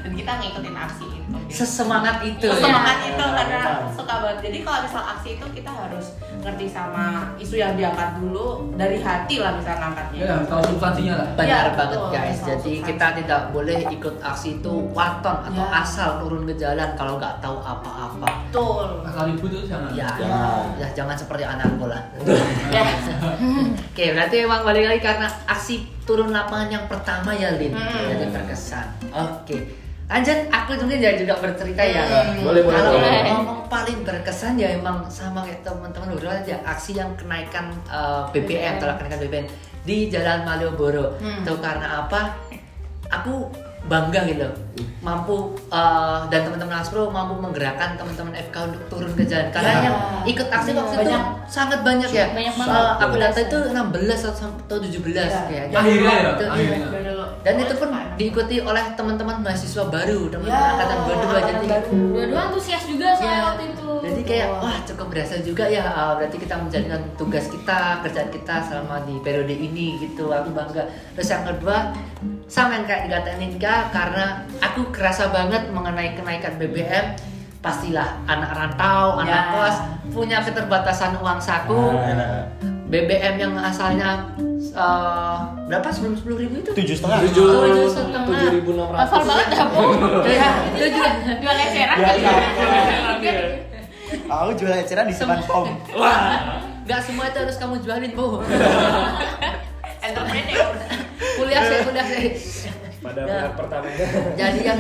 [SPEAKER 7] dan kita ngikutin aksi itu.
[SPEAKER 5] Sesemangat itu. ya.
[SPEAKER 7] Semangat itu
[SPEAKER 2] Ya,
[SPEAKER 7] karena
[SPEAKER 2] memang.
[SPEAKER 7] suka banget. Jadi kalau misal aksi itu kita harus ngerti sama isu yang diangkat dulu dari hati lah misal ngangkatnya.
[SPEAKER 4] Ya, tahu substansinya lah.
[SPEAKER 5] Benar
[SPEAKER 7] Iya,
[SPEAKER 5] banget
[SPEAKER 7] betul.
[SPEAKER 5] guys. Jadi
[SPEAKER 7] substansi.
[SPEAKER 5] kita tidak boleh ikut aksi itu waton atau
[SPEAKER 7] Ya.
[SPEAKER 5] asal turun ke jalan kalau nggak tahu apa-apa.
[SPEAKER 7] Betul.
[SPEAKER 4] Asal ribut itu jangan.
[SPEAKER 5] Ya,
[SPEAKER 1] Jangan.
[SPEAKER 5] ya jangan seperti anakku lah. (laughs)
[SPEAKER 7] Ya.
[SPEAKER 5] Oke, berarti emang balik lagi karena aksi turun lapangan yang pertama ya, Lin.
[SPEAKER 7] Hmm.
[SPEAKER 5] Jadi berkesan. Oke. Lanjut, aku mungkin ya juga bercerita ya.
[SPEAKER 7] Hmm.
[SPEAKER 1] Boleh, boleh,
[SPEAKER 5] Kalau
[SPEAKER 1] boleh.
[SPEAKER 5] ngomong paling berkesan ya emang sama kayak teman-teman berdua aja aksi yang kenaikan uh, BBM, tolak kenaikan BBM di Jalan Malioboro.
[SPEAKER 7] Hmm.
[SPEAKER 5] Tuh karena apa? Aku bangga gitu mampu uh, dan teman-teman Aspro mampu menggerakkan teman-teman FK untuk turun ke jalan karena
[SPEAKER 7] Ya.
[SPEAKER 5] yang ikut aksi waktu itu
[SPEAKER 7] Banyak.
[SPEAKER 5] sangat banyak ya
[SPEAKER 3] Banyak
[SPEAKER 5] So,
[SPEAKER 3] banget.
[SPEAKER 5] aku data itu 16 atau atau 17
[SPEAKER 7] Ya.
[SPEAKER 5] kayak
[SPEAKER 4] Akhirnya ya,
[SPEAKER 5] Itu,
[SPEAKER 4] akhirnya.
[SPEAKER 5] Dan itu pun diikuti oleh teman-teman mahasiswa baru teman-teman
[SPEAKER 7] Ya,
[SPEAKER 5] angkatan kedua
[SPEAKER 7] angkatan
[SPEAKER 5] jadi
[SPEAKER 3] dua-dua antusias juga soal
[SPEAKER 5] Ya.
[SPEAKER 3] waktu itu.
[SPEAKER 5] jadi kayak wah cukup berhasil juga ya uh, berarti kita menjalankan tugas kita kerjaan kita selama di periode ini gitu. Aku bangga. Terus yang kedua sama yang kayak dikatain Ninka karena aku kerasa banget mengenai kenaikan BBM pastilah anak rantau anak
[SPEAKER 7] Ya.
[SPEAKER 5] kos punya keterbatasan uang saku.
[SPEAKER 2] Nah,
[SPEAKER 5] BBM yang asalnya eh, berapa sebelum sepuluh ribu itu?
[SPEAKER 2] Tujuh setengah.
[SPEAKER 1] Tujuh
[SPEAKER 5] Tujuh setengah.
[SPEAKER 1] tujuh ribu enam ratus.
[SPEAKER 3] Hafal banget dah, Bu.
[SPEAKER 5] Ya, tujuh.
[SPEAKER 3] Jual eceran
[SPEAKER 2] Ya,
[SPEAKER 3] kali ya.
[SPEAKER 2] ya. Aku jual eceran di Sepan Pom.
[SPEAKER 5] Gak semua itu harus kamu jualin, Bu.
[SPEAKER 7] Entrepreneur.
[SPEAKER 5] kuliah saya, kuliah saya.
[SPEAKER 1] Pada
[SPEAKER 5] Nah.
[SPEAKER 1] bulan pertamanya.
[SPEAKER 5] Jadi yang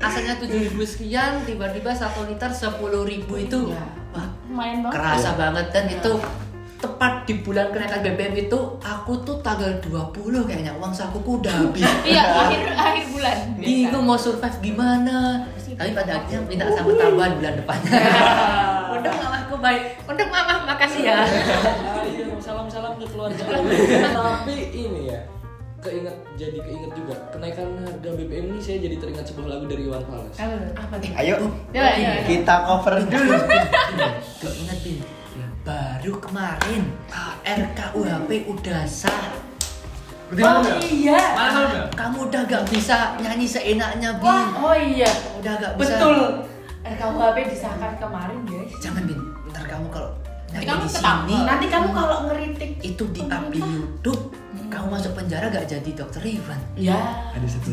[SPEAKER 5] asalnya tujuh ribu sekian, tiba-tiba satu liter sepuluh ribu itu, wah
[SPEAKER 3] Lumayan banget.
[SPEAKER 5] kerasa banget dan itu tepat di bulan kenaikan BBM itu aku tuh tanggal 20 kayaknya uang sakuku udah habis. (laughs)
[SPEAKER 3] Iya, akhir akhir bulan.
[SPEAKER 5] Bingung mau survive gimana. Tapi pada akhirnya minta sama tambahan bulan depannya. (laughs) Untuk mamaku baik. Untuk mama makasih ya.
[SPEAKER 1] Ayo salam-salam ke keluarga. Tapi ini ya keinget jadi keinget juga kenaikan harga BBM ini saya jadi teringat sebuah lagu dari Iwan Fals.
[SPEAKER 7] Apa nih?
[SPEAKER 2] Ayo,
[SPEAKER 3] Coba, coba.
[SPEAKER 2] kita cover dulu.
[SPEAKER 5] Gak inget Bin, baru kemarin RKUHP udah sah.
[SPEAKER 7] Oh iya.
[SPEAKER 4] Mana?
[SPEAKER 5] Kamu udah gak bisa nyanyi seenaknya Bin.
[SPEAKER 7] Wah, oh iya.
[SPEAKER 5] Udah gak bisa.
[SPEAKER 7] Betul. RKUHP disahkan kemarin, guys.
[SPEAKER 5] Jangan Bin, ntar kamu kalau nyanyi
[SPEAKER 3] Kamu
[SPEAKER 5] di sini
[SPEAKER 7] Nanti kamu kalau ngeritik
[SPEAKER 5] itu di up di YouTube, kamu masuk penjara gak jadi dokter Ivan.
[SPEAKER 7] ya
[SPEAKER 1] Ada satu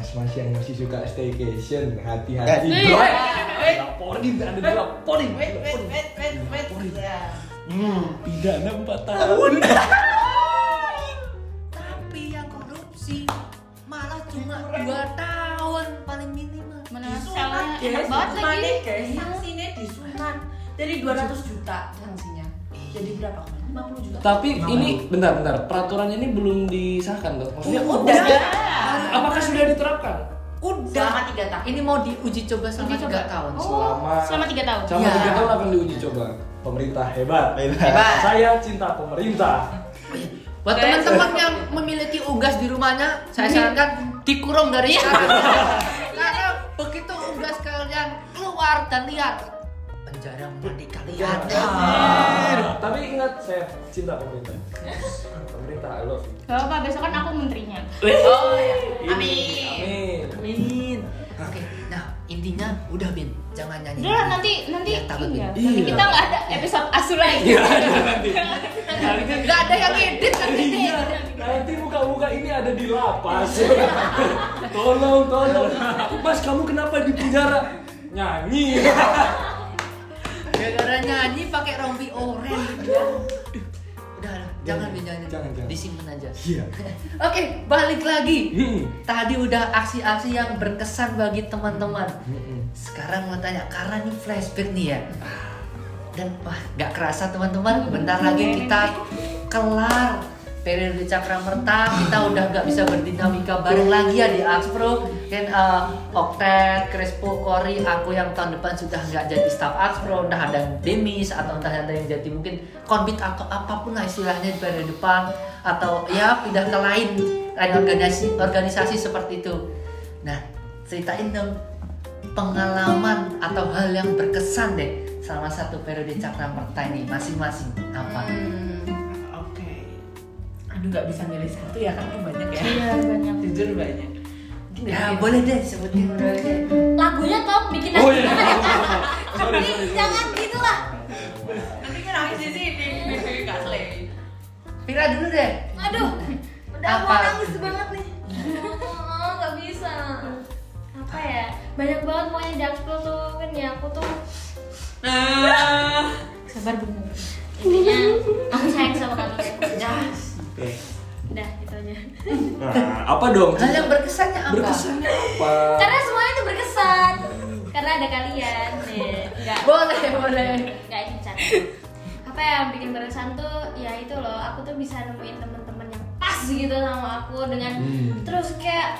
[SPEAKER 1] lagi. Mas-mas yang masih suka staycation,
[SPEAKER 2] Eh,
[SPEAKER 1] hati-hati. Laporin, ada dilaporin.
[SPEAKER 7] wait wait wait wait wait ya.
[SPEAKER 2] Hmm.
[SPEAKER 1] Pidana 4 tahun.
[SPEAKER 5] Tapi yang korupsi malah cuma dua tahun paling minimal.
[SPEAKER 3] Mana enak banget lagi.
[SPEAKER 7] Sanksinya disunat dari 200 juta sanksinya. Jadi berapa kemarin? 50 juta.
[SPEAKER 1] Tapi ini bentar bentar, peraturannya ini belum disahkan dong. Maksudnya
[SPEAKER 7] Udah.
[SPEAKER 1] Apakah sudah diterapkan?
[SPEAKER 5] Udah.
[SPEAKER 7] Selama 3 tahun.
[SPEAKER 5] Ini mau diuji coba selama
[SPEAKER 3] Uji coba.
[SPEAKER 5] tiga tahun.
[SPEAKER 3] Oh,
[SPEAKER 1] Selama
[SPEAKER 3] selama tiga tahun.
[SPEAKER 1] Selama
[SPEAKER 5] Ya.
[SPEAKER 1] tiga tahun akan diuji coba. Pemerintah hebat.
[SPEAKER 2] Hebat.
[SPEAKER 1] Saya cinta pemerintah.
[SPEAKER 5] Buat teman-teman yang memiliki unggas di rumahnya, saya sarankan dikurung dari sekarang. (laughs) Karena begitu unggas kalian keluar dan lihat penjara mandi kalian.
[SPEAKER 1] Ah, Tapi ingat saya cinta pemerintah. Pemerintah I love you.
[SPEAKER 3] Gak apa, besok kan aku menterinya.
[SPEAKER 7] Oh.
[SPEAKER 1] Ini.
[SPEAKER 7] Amin.
[SPEAKER 1] Amin.
[SPEAKER 5] Amin. Oke, nah intinya udah bin, jangan nyanyi.
[SPEAKER 3] Udah nanti nanti
[SPEAKER 5] Ya, takut,
[SPEAKER 3] iya.
[SPEAKER 5] Bin.
[SPEAKER 3] Nanti
[SPEAKER 1] Iya.
[SPEAKER 3] kita nggak ada episode asu lagi.
[SPEAKER 1] Iya, ada nanti.
[SPEAKER 5] Gak ada yang edit nanti.
[SPEAKER 1] Iya, nanti muka-muka ini ada di lapas. (laughs) tolong, tolong. Mas, kamu kenapa di penjara? Nyanyi.
[SPEAKER 5] Gara-gara nyanyi pakai rompi oranye. Udah, udah, jangan nyanyi.
[SPEAKER 1] Jangan, jangan.
[SPEAKER 5] Disimpan aja.
[SPEAKER 1] Iya. (laughs)
[SPEAKER 5] Oke, balik lagi.
[SPEAKER 1] Hmm.
[SPEAKER 5] Tadi udah aksi-aksi yang berkesan bagi teman-teman.
[SPEAKER 1] Hmm.
[SPEAKER 5] Sekarang mau tanya, karena ini flashback nih ya. Dan wah, nggak kerasa teman-teman, bentar lagi kita kelar periode Cakramerta. Kita udah nggak bisa berdinamika bareng lagi ya di Axpro. Dan eh, Oktet, Crespo, Kori, aku yang tahun depan sudah nggak jadi staff Axpro, entah ada demis atau entah ada yang jadi mungkin konbit atau apa pun lah istilahnya di periode depan atau ya pindah ke lain lain organisasi organisasi seperti itu. Nah, ceritain dong pengalaman atau hal yang berkesan deh selama satu periode Cakramerta ini masing-masing apa?
[SPEAKER 7] Hmm. Aduh nggak bisa milih satu ya karena banyak ya.
[SPEAKER 3] Iya, banyak. (laughs)
[SPEAKER 7] Jujur banyak. Mungkin
[SPEAKER 5] Ya
[SPEAKER 7] dari-
[SPEAKER 5] boleh deh sebutin.
[SPEAKER 3] Lagunya top bikin
[SPEAKER 1] Oh,
[SPEAKER 3] aku
[SPEAKER 1] iya.
[SPEAKER 3] Tapi (laughs) jangan gitu lah.
[SPEAKER 7] Nanti kan nangis di sini. Nggak selesai.
[SPEAKER 5] Pira dulu deh.
[SPEAKER 8] Aduh, udah
[SPEAKER 5] Apa?
[SPEAKER 8] mau nangis banget nih. Oh, nggak bisa. Apa ya? Banyak banget di Axpo tuh kan ya aku tuh
[SPEAKER 3] Sabar bener. Intinya aku sayang sama kamu.
[SPEAKER 7] Ya.
[SPEAKER 3] Udah, gitu aja.
[SPEAKER 1] Nah, apa dong?
[SPEAKER 5] Hal yang berkesannya apa?
[SPEAKER 1] Berkesannya apa?
[SPEAKER 8] karena semuanya tuh berkesan. Karena ada kalian. Ya, enggak.
[SPEAKER 5] Boleh boleh.
[SPEAKER 8] Enggak ini. Apa yang bikin berkesan tuh ya itu loh, aku tuh bisa nemuin teman-teman yang pas gitu sama aku dengan
[SPEAKER 1] Hmm.
[SPEAKER 8] terus kayak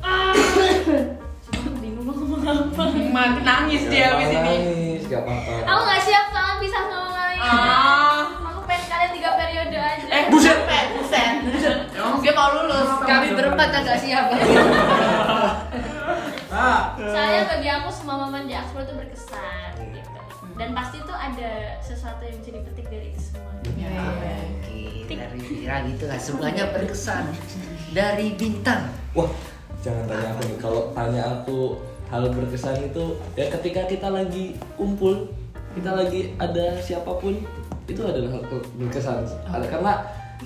[SPEAKER 8] ah (coughs) Cuma bingung mau ngomong apa.
[SPEAKER 7] Mati nangis dia habis ini.
[SPEAKER 1] Nangis, gak apa-apa.
[SPEAKER 8] Aku nggak siap soal pisah sama kalian.
[SPEAKER 7] Ah.
[SPEAKER 8] Kalian tiga periode aja.
[SPEAKER 7] Eh, buset. Buset. Emang dia mau lulus.
[SPEAKER 5] Kami berempat yang gak siap. (laughs)
[SPEAKER 8] Soalnya bagi aku semua momen di Axpro itu berkesan gitu. Dan pasti tuh ada sesuatu yang bisa dipetik dari itu semua.
[SPEAKER 5] Ya, Oke, dari Pira gitu lah semuanya berkesan. Dari bintang.
[SPEAKER 1] Wah, jangan tanya aku nih. Kalau tanya aku hal berkesan itu ya ketika kita lagi kumpul, kita lagi ada siapa pun itu adalah hal berkesan. Ada karena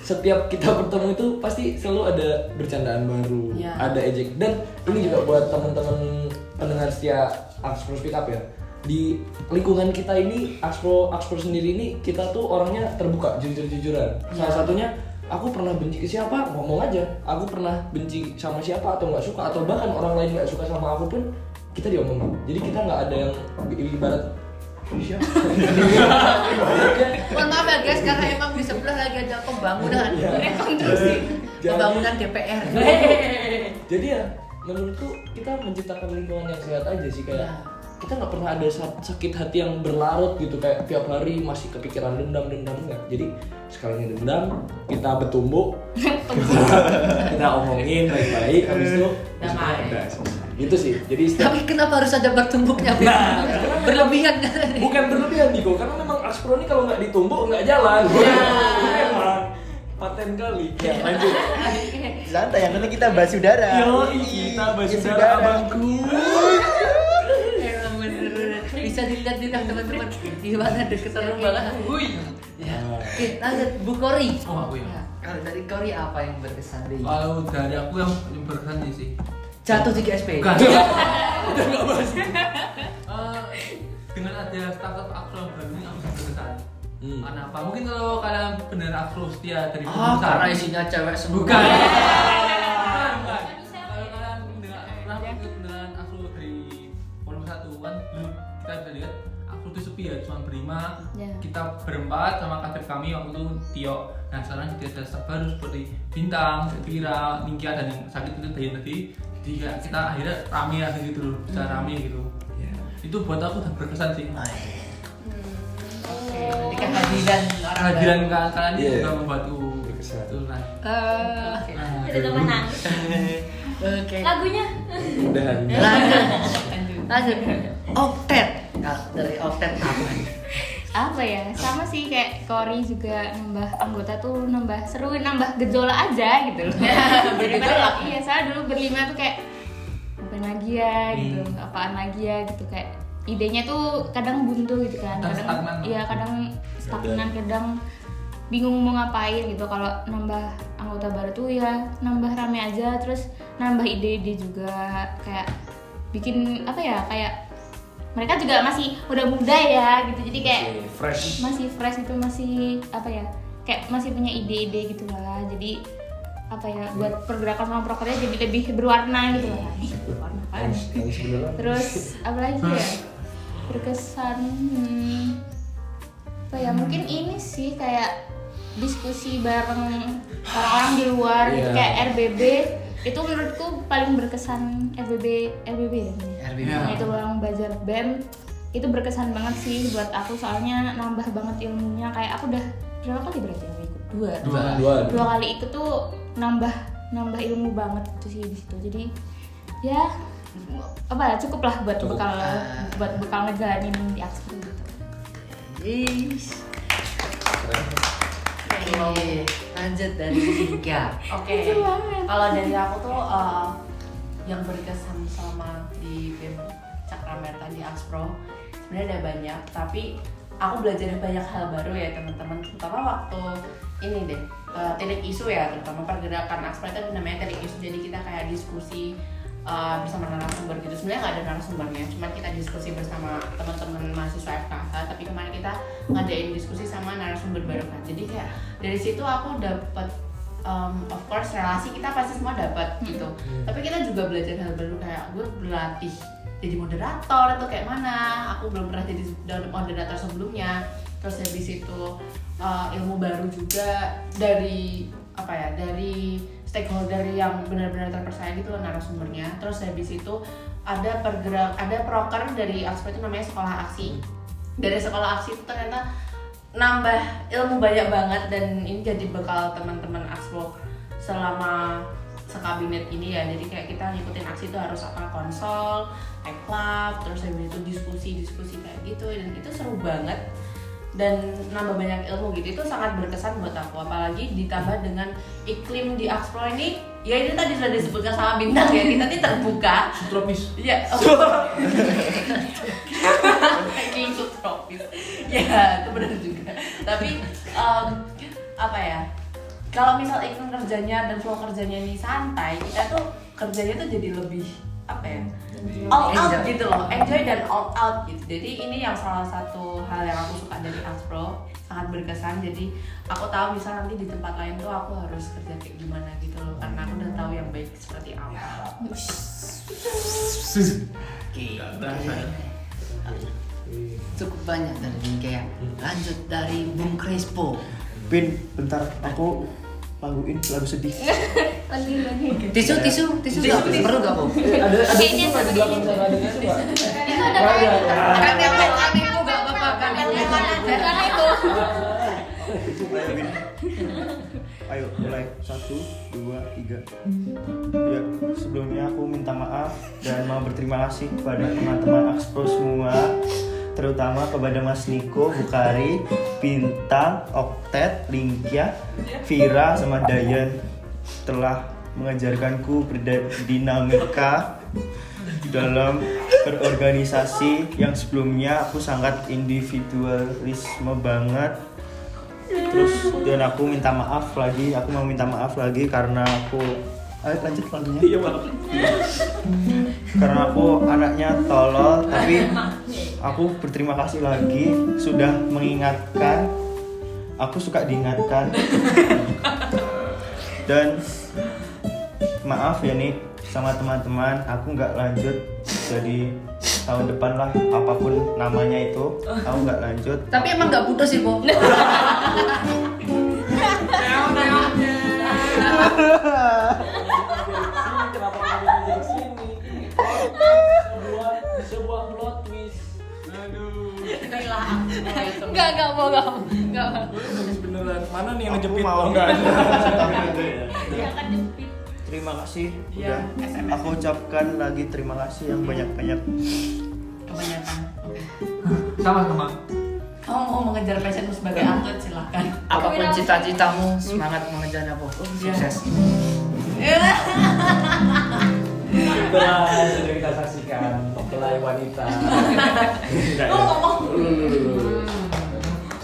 [SPEAKER 1] setiap kita bertemu itu pasti selalu ada bercandaan baru,
[SPEAKER 7] Iya.
[SPEAKER 1] ada ejek dan ini juga buat teman-teman pendengar setia Axpro Speak Up ya. Di lingkungan kita ini Axpro Axpro sendiri ini kita tuh orangnya terbuka, jujur-jujuran. Salah satunya aku pernah benci ke siapa ngomong aja. Aku pernah benci sama siapa atau nggak suka atau bahkan orang lain nggak suka sama aku pun kita diomongin. Jadi kita nggak ada yang ibarat "Ini siapa? Ibaratnya (laughs)
[SPEAKER 5] Mohon maaf ya guys, karena emang di sebelah lagi ada pembangunan
[SPEAKER 1] Iya.
[SPEAKER 5] rekonstruksi
[SPEAKER 1] Jadi-
[SPEAKER 5] pembangunan DPR.
[SPEAKER 1] jadi ya menurutku kita menciptakan lingkungan yang sehat aja sih kayak
[SPEAKER 5] Ya.
[SPEAKER 1] kita nggak pernah ada sa- sakit hati yang berlarut gitu kayak tiap hari masih kepikiran dendam dendam enggak jadi sekalinya dendam kita bertumbuk (laughs) kita omongin baik-baik habis itu
[SPEAKER 7] Damai.
[SPEAKER 1] Gitu sih jadi setiap
[SPEAKER 5] Tapi kenapa harus ada bertumbuknya? Beb?
[SPEAKER 1] Nah,
[SPEAKER 5] Berlebihan kan?
[SPEAKER 1] bukan berlebihan Niko karena memang Aspro ini kalau nggak ditumbuk nggak jalan memang paten kali ya lanjut
[SPEAKER 2] Santai, yang penting kita bahas udara.
[SPEAKER 1] Yo, kita bahas
[SPEAKER 2] Yes,
[SPEAKER 1] udara, abangku.
[SPEAKER 5] Bisa dilihat di teman-teman gimana deket seru banget. Wuih. Ya. Oke, lanjut Bu Kori.
[SPEAKER 4] Oh, aku ya.
[SPEAKER 5] Ya, Kalau dari Kori apa yang berkesan deh?
[SPEAKER 4] Kalau dari aku yang yang berkesan sih.
[SPEAKER 5] Jatuh di GSP.
[SPEAKER 4] Bukan.
[SPEAKER 1] Udah nggak bahas
[SPEAKER 4] Eh, dengan ada startup Axel baru ini aku sangat berkesan.
[SPEAKER 1] Hmm.
[SPEAKER 4] Karena apa? Mungkin kalau kalian benar Axel setia dari
[SPEAKER 5] Ah,
[SPEAKER 4] perusahaan-
[SPEAKER 5] karena isinya cewek semua.
[SPEAKER 4] Bukan. Bukan, bukan. Kalau kalian mendengar pernah ikut dengan aku dari volume satu kan dulu kita bisa lihat aku tuh sepi ya cuma berlima
[SPEAKER 3] Ya.
[SPEAKER 4] kita berempat sama kader kami waktu itu Tio nah sekarang kita ada staff baru seperti Bintang, Vira, Ningkia dan yang sakit itu Dayan tadi jadi kayak kita akhirnya rame ya gitu loh bisa rame gitu itu buat aku udah berkesan sih
[SPEAKER 5] Ah, iya. Oke, berarti kehadiran orang
[SPEAKER 4] kehadiran kalian
[SPEAKER 1] Iya.
[SPEAKER 4] juga membuatku
[SPEAKER 1] Berkesan.
[SPEAKER 4] itu kan
[SPEAKER 5] Eh,
[SPEAKER 3] Oke.
[SPEAKER 4] Nah,
[SPEAKER 8] Ada teman nangis.
[SPEAKER 5] Oke.
[SPEAKER 8] Lagunya.
[SPEAKER 1] udahan
[SPEAKER 5] Lanjut. Lanjut. Oktet. Nah, dari Oktet apa?
[SPEAKER 3] Apa ya? Sama sih kayak Kori juga nambah anggota tuh nambah seru nambah gejolak aja gitu loh. (laughs) Daripada iya saya dulu berlima tuh kayak ngapain lagi ya? gitu apaan lagi ya? gitu kayak idenya tuh kadang buntu gitu kan
[SPEAKER 4] Kadang stagnan.
[SPEAKER 3] iya kadang stagnan kadang bingung mau ngapain gitu. Kalau nambah anggota baru tuh ya nambah rame aja terus nambah ide-ide juga kayak bikin apa ya kayak mereka juga masih udah muda ya gitu. Jadi kayak
[SPEAKER 1] Masih fresh.
[SPEAKER 3] masih fresh itu masih apa ya kayak masih punya ide-ide gitu lah. Jadi apa ya buat pergerakan sama prokernya jadi lebih berwarna gitu lah. Berwarna kan
[SPEAKER 1] nangis beneran.
[SPEAKER 3] terus apa lagi ya? Berkesan hmm, apa ya mungkin ini sih kayak diskusi bareng orang-orang di luar gitu
[SPEAKER 1] Iya.
[SPEAKER 3] kayak RBB itu menurutku paling berkesan RBB RBB ya?
[SPEAKER 5] RBB.
[SPEAKER 3] Nah, itu orang belajar BEM itu berkesan banget sih buat aku. Soalnya nambah banget ilmunya. Kayak aku udah berapa kali berarti aku ikut? Dua.
[SPEAKER 4] Dua.
[SPEAKER 1] Dua.
[SPEAKER 3] Dua. Kali ikut tuh nambah nambah ilmu banget tuh sih di situ. Jadi ya apa ya cukup lah buat
[SPEAKER 1] Cukup.
[SPEAKER 3] bekal buat bekal ngejalanin di Axpo gitu
[SPEAKER 5] Yes. Oke, lanjut dari Ika.
[SPEAKER 7] Oke. Kalau dari aku tuh eh, yang berkesan selama di BEM Cakramerta di Axpro sebenarnya ada banyak, tapi aku belajar banyak hal baru ya teman-teman. Terutama waktu ini deh eh, titik isu ya, terutama pergerakan Axpro itu namanya titik isu. Jadi kita kayak diskusi eh, bersama narasumber gitu. Sebenarnya nggak ada narasumbernya, cuma kita diskusi bersama teman-teman mahasiswa FKH. Tapi kemarin kita ngadain diskusi sama narasumber baru kan. Jadi kayak dari situ aku dapat um, of course relasi kita pasti semua dapat gitu tapi kita juga belajar hal baru kayak gue berlatih jadi moderator atau kayak mana aku belum pernah jadi moderator sebelumnya terus habis itu uh, ilmu baru juga dari apa ya dari stakeholder yang benar-benar terpercaya gitu loh narasumbernya. Terus habis itu ada pergerak ada proker dari Axpo itu namanya sekolah aksi. Dari sekolah aksi itu ternyata nambah ilmu banyak banget dan ini jadi bekal teman-teman Axpo selama sekabinet ini ya. Jadi kayak kita ngikutin aksi itu harus apa konsol, eklab, terus habis itu diskusi-diskusi kayak gitu. Dan itu seru banget dan nambah banyak ilmu gitu itu sangat berkesan buat aku apalagi ditambah dengan iklim di Axpo ini ya ini tadi sudah disebutkan sama bintang ya kita ini terbuka
[SPEAKER 1] subtropis
[SPEAKER 7] Iya. Oh. Kayak subtropis. Ya, itu benar juga. Tapi em, apa ya? kalau misal iklim kerjanya dan flow kerjanya ini santai kita tuh kerjanya tuh jadi lebih apa ya all out
[SPEAKER 5] Enjoy.
[SPEAKER 7] gitu loh enjoy dan all out gitu jadi ini yang salah satu hal yang aku suka dari Aspro sangat berkesan jadi aku tahu misal nanti di tempat lain tuh aku harus kerja kayak gimana gitu loh karena aku udah tahu yang baik seperti apa
[SPEAKER 5] Oke.
[SPEAKER 4] Ya.
[SPEAKER 5] Cukup banyak dari Bingkea. Lanjut dari Bung Crespo.
[SPEAKER 2] Pin, bentar aku laguin lagu sedih.
[SPEAKER 3] lagi lagi
[SPEAKER 5] Tisu, tisu, tisu nggak perlu nggak bu?
[SPEAKER 1] ada ada
[SPEAKER 3] ini
[SPEAKER 1] tisu nggak di
[SPEAKER 3] ada
[SPEAKER 1] belakang sana ada tisu nggak?
[SPEAKER 3] itu ada
[SPEAKER 5] Kan yang mau ibu nggak apa-apa kan?
[SPEAKER 3] yang mana aja karena itu
[SPEAKER 2] Ayo, mulai satu, dua, tiga. Ya, sebelumnya aku minta maaf dan mau berterima kasih kepada teman-teman Axpro semua, terutama kepada Mas Niko, Bukari, Bintang, Oktet, Lingkia, Vira, sama Dayan telah mengajarkanku berdinamika dalam berorganisasi yang sebelumnya aku sangat individualisme banget. Terus dan aku minta maaf lagi aku mau minta maaf lagi karena aku ayo lanjut lagunya
[SPEAKER 1] iya bang (laughs)
[SPEAKER 2] karena aku anaknya tolol tapi (laughs) aku berterima kasih lagi sudah mengingatkan. Aku suka diingatkan. (laughs) Dan maaf ya nih sama teman-teman aku nggak lanjut jadi tahun depan lah apa pun namanya itu aku nggak lanjut.
[SPEAKER 5] Tapi emang nggak putus sih bu? (laughs)
[SPEAKER 3] enggak enggak mau enggak mau enggak mau
[SPEAKER 1] beneran mana nih yang ngejepit
[SPEAKER 2] mau.
[SPEAKER 1] oh enggak ada
[SPEAKER 3] dia akan jepit
[SPEAKER 2] Terima kasih
[SPEAKER 7] Iya,
[SPEAKER 2] udah
[SPEAKER 7] SMS.
[SPEAKER 2] aku ucapkan lagi terima kasih yang banyak-banyak.
[SPEAKER 7] kebanyakan oke
[SPEAKER 4] Sama-sama.
[SPEAKER 7] kamu mau mengejar passionmu sebagai atlet silahkan
[SPEAKER 5] Apa pun cita-citamu, semangat mengejarnya bu. Sukses. (laughs)
[SPEAKER 1] Itulah sudah kita saksikan mempelai wanita. (laughs)
[SPEAKER 7] Ngomong.
[SPEAKER 1] Lu, lu.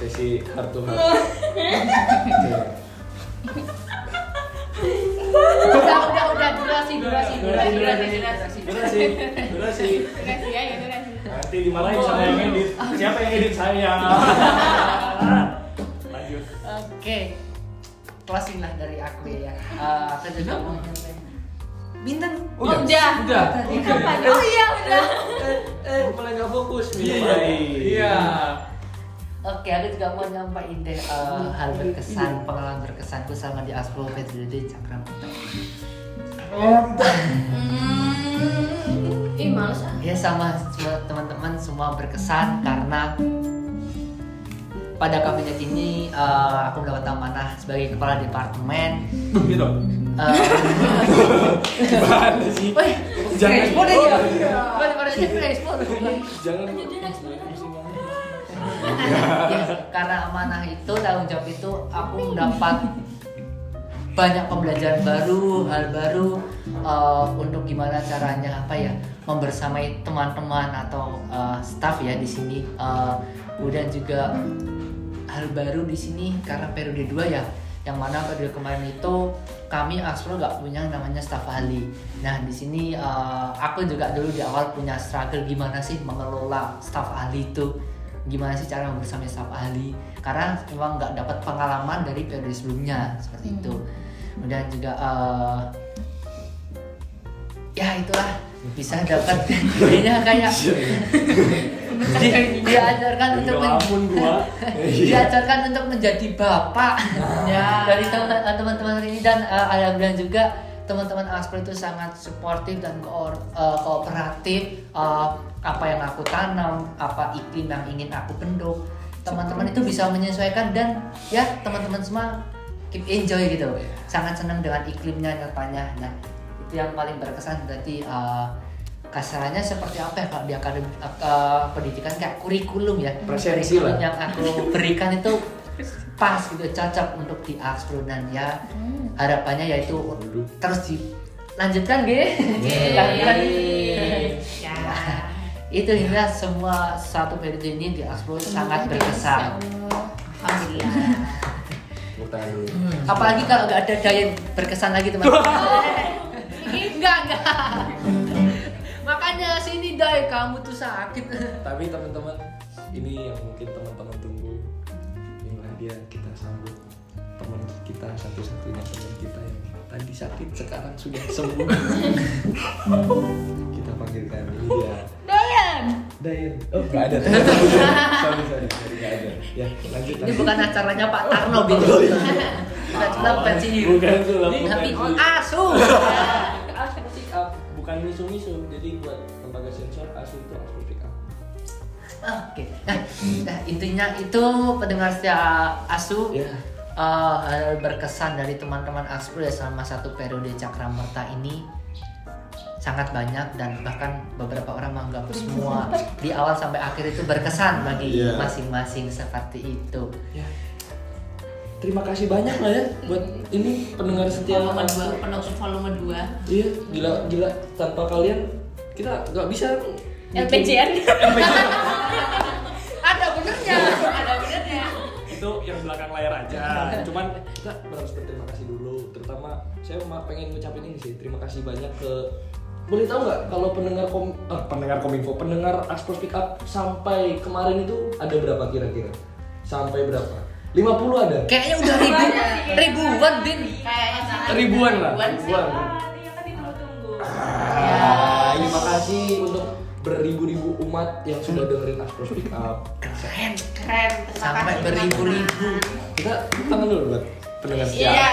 [SPEAKER 1] Sesi. Oke.
[SPEAKER 5] Udah, udah, udah, durasi, durasi, durasi, durasi, durasi.
[SPEAKER 1] Durasi, durasi.
[SPEAKER 3] durasi ya ya durasi
[SPEAKER 1] Nanti dimarahin sama yang edit. Siapa yang edit saya? (laughs) Lanjut.
[SPEAKER 5] Oke. Closing lah dari aku ya. Eh, Aku juga mau nyampein. Bintang.
[SPEAKER 7] udah
[SPEAKER 4] Udah.
[SPEAKER 3] kapan oh iya udah
[SPEAKER 1] Mulai nggak fokus.
[SPEAKER 4] Iya. Iya.
[SPEAKER 5] Oke, aku juga mau nyampain deh eh, hal berkesan, pengalaman berkesanku sama di Aspro PDD Cakram.
[SPEAKER 3] ih males ah
[SPEAKER 5] Ya sama semua teman-teman semua berkesan karena pada kabinet ini eh, aku mendapat amanah sebagai kepala departemen.
[SPEAKER 4] Gitu.
[SPEAKER 1] Gimana Jangan. Oh, iya.
[SPEAKER 5] Pada.
[SPEAKER 1] Jangan.
[SPEAKER 5] Ya, karena amanah itu tanggung jawab itu aku mendapat banyak pembelajaran baru, hal baru eh, untuk gimana caranya apa ya membersamai teman-teman atau eh, staff ya di sini. Eh, kemudian juga hal baru di sini karena periode 2 ya yang mana periode kemarin itu kami Axpro nggak punya yang namanya staff ahli. Nah di sini eh, aku juga dulu di awal punya struggle gimana sih mengelola staff ahli itu, gimana sih cara bersama staff ahli. Karena memang nggak dapat pengalaman dari periode sebelumnya seperti itu. Kemudian juga eh, ya itulah bisa dapat (laughs) jadinya kayak di- diajarkan untuk men-
[SPEAKER 1] gua. (laughs)
[SPEAKER 5] diajarkan untuk menjadi bapak.
[SPEAKER 7] Ya.
[SPEAKER 5] dari teman- teman-teman ini dan uh, alhamdulillah juga teman-teman Aspro itu sangat suportif dan koor- uh, kooperatif. Uh, apa yang aku tanam apa iklim yang ingin aku bentuk. Teman-teman itu bisa menyesuaikan dan ya teman-teman semua keep enjoy gitu sangat senang dengan iklimnya nyatanya. Nah itu yang paling berkesan. Berarti uh, kasarannya seperti apa ya kalau di akademi uh, pendidikan kayak kurikulum ya?
[SPEAKER 1] Presensi
[SPEAKER 5] Kurikulum
[SPEAKER 1] lah.
[SPEAKER 5] yang aku berikan itu pas gitu cocok untuk di Axpro dan ya harapannya yaitu terus dilanjutkan gitu
[SPEAKER 7] ya.
[SPEAKER 5] Itu hingga semua satu periode ini di Axpro sangat berkesan.
[SPEAKER 7] Alhamdulillah.
[SPEAKER 1] Tangan dulu.
[SPEAKER 5] Apalagi kalau nggak ada Dayan berkesan lagi teman-teman. enggak enggak. Makanya sini Day, kamu tuh sakit. (laughs)
[SPEAKER 1] Tapi teman-teman, ini yang mungkin teman-teman tunggu. Inilah dia kita sambut teman kita satu-satunya teman kita yang tadi sakit sekarang sudah sembuh. (laughs) kita panggilkan ini dia.
[SPEAKER 3] Dayan.
[SPEAKER 1] Dayan. Oh, nggak ada. sorry, sorry, sorry, nggak ada. Ya, lanjut.
[SPEAKER 5] Ini bukan acaranya Pak Tarno Bin. Kita cuma pensiun.
[SPEAKER 1] Bukan
[SPEAKER 5] Tapi
[SPEAKER 1] bukan.
[SPEAKER 5] asu.
[SPEAKER 1] Asu bukan misu-misu. Jadi buat lembaga sensor asu itu asu pick up.
[SPEAKER 5] Oke. Nah, nah, intinya itu pendengar setia asu.
[SPEAKER 1] Ya.
[SPEAKER 5] eh, hal berkesan dari teman-teman Aspro ya selama satu periode Cakramerta ini sangat banyak dan bahkan beberapa orang menganggap semua di awal sampai akhir itu berkesan bagi
[SPEAKER 1] Iya.
[SPEAKER 5] masing-masing seperti itu.
[SPEAKER 1] Ya. Terima kasih banyak lah ya buat ini pendengar setia
[SPEAKER 7] Volume. 2, penutup volume 2
[SPEAKER 1] Iya, gila gila tanpa kalian kita nggak bisa
[SPEAKER 8] LPJN (laughs)
[SPEAKER 5] Ada benernya.
[SPEAKER 7] Ada benernya
[SPEAKER 1] itu yang belakang layar aja. Cuman kita harus berterima kasih dulu. Terutama saya pengen ngucapin ini sih. Terima kasih banyak ke boleh tahu nggak kalau pendengar kom ah, pendengar kominfo pendengar Aspro Speak Up sampai kemarin itu ada berapa kira-kira sampai berapa 50 ada?
[SPEAKER 5] Kayaknya udah ribu, ribuan bin.
[SPEAKER 7] Kayaknya sangat
[SPEAKER 1] ribuan lah.
[SPEAKER 7] Ribuan
[SPEAKER 1] ribuan.
[SPEAKER 8] Iya kan ditunggu-tunggu.
[SPEAKER 1] Ah, terima kasih untuk beribu-ribu umat yang sudah dengerin Aspro Speak Up.
[SPEAKER 5] Keren.
[SPEAKER 7] Keren. Terima
[SPEAKER 5] Sampai beribu-ribu.
[SPEAKER 1] kita tangan dulu buat pendengar setia
[SPEAKER 7] Iya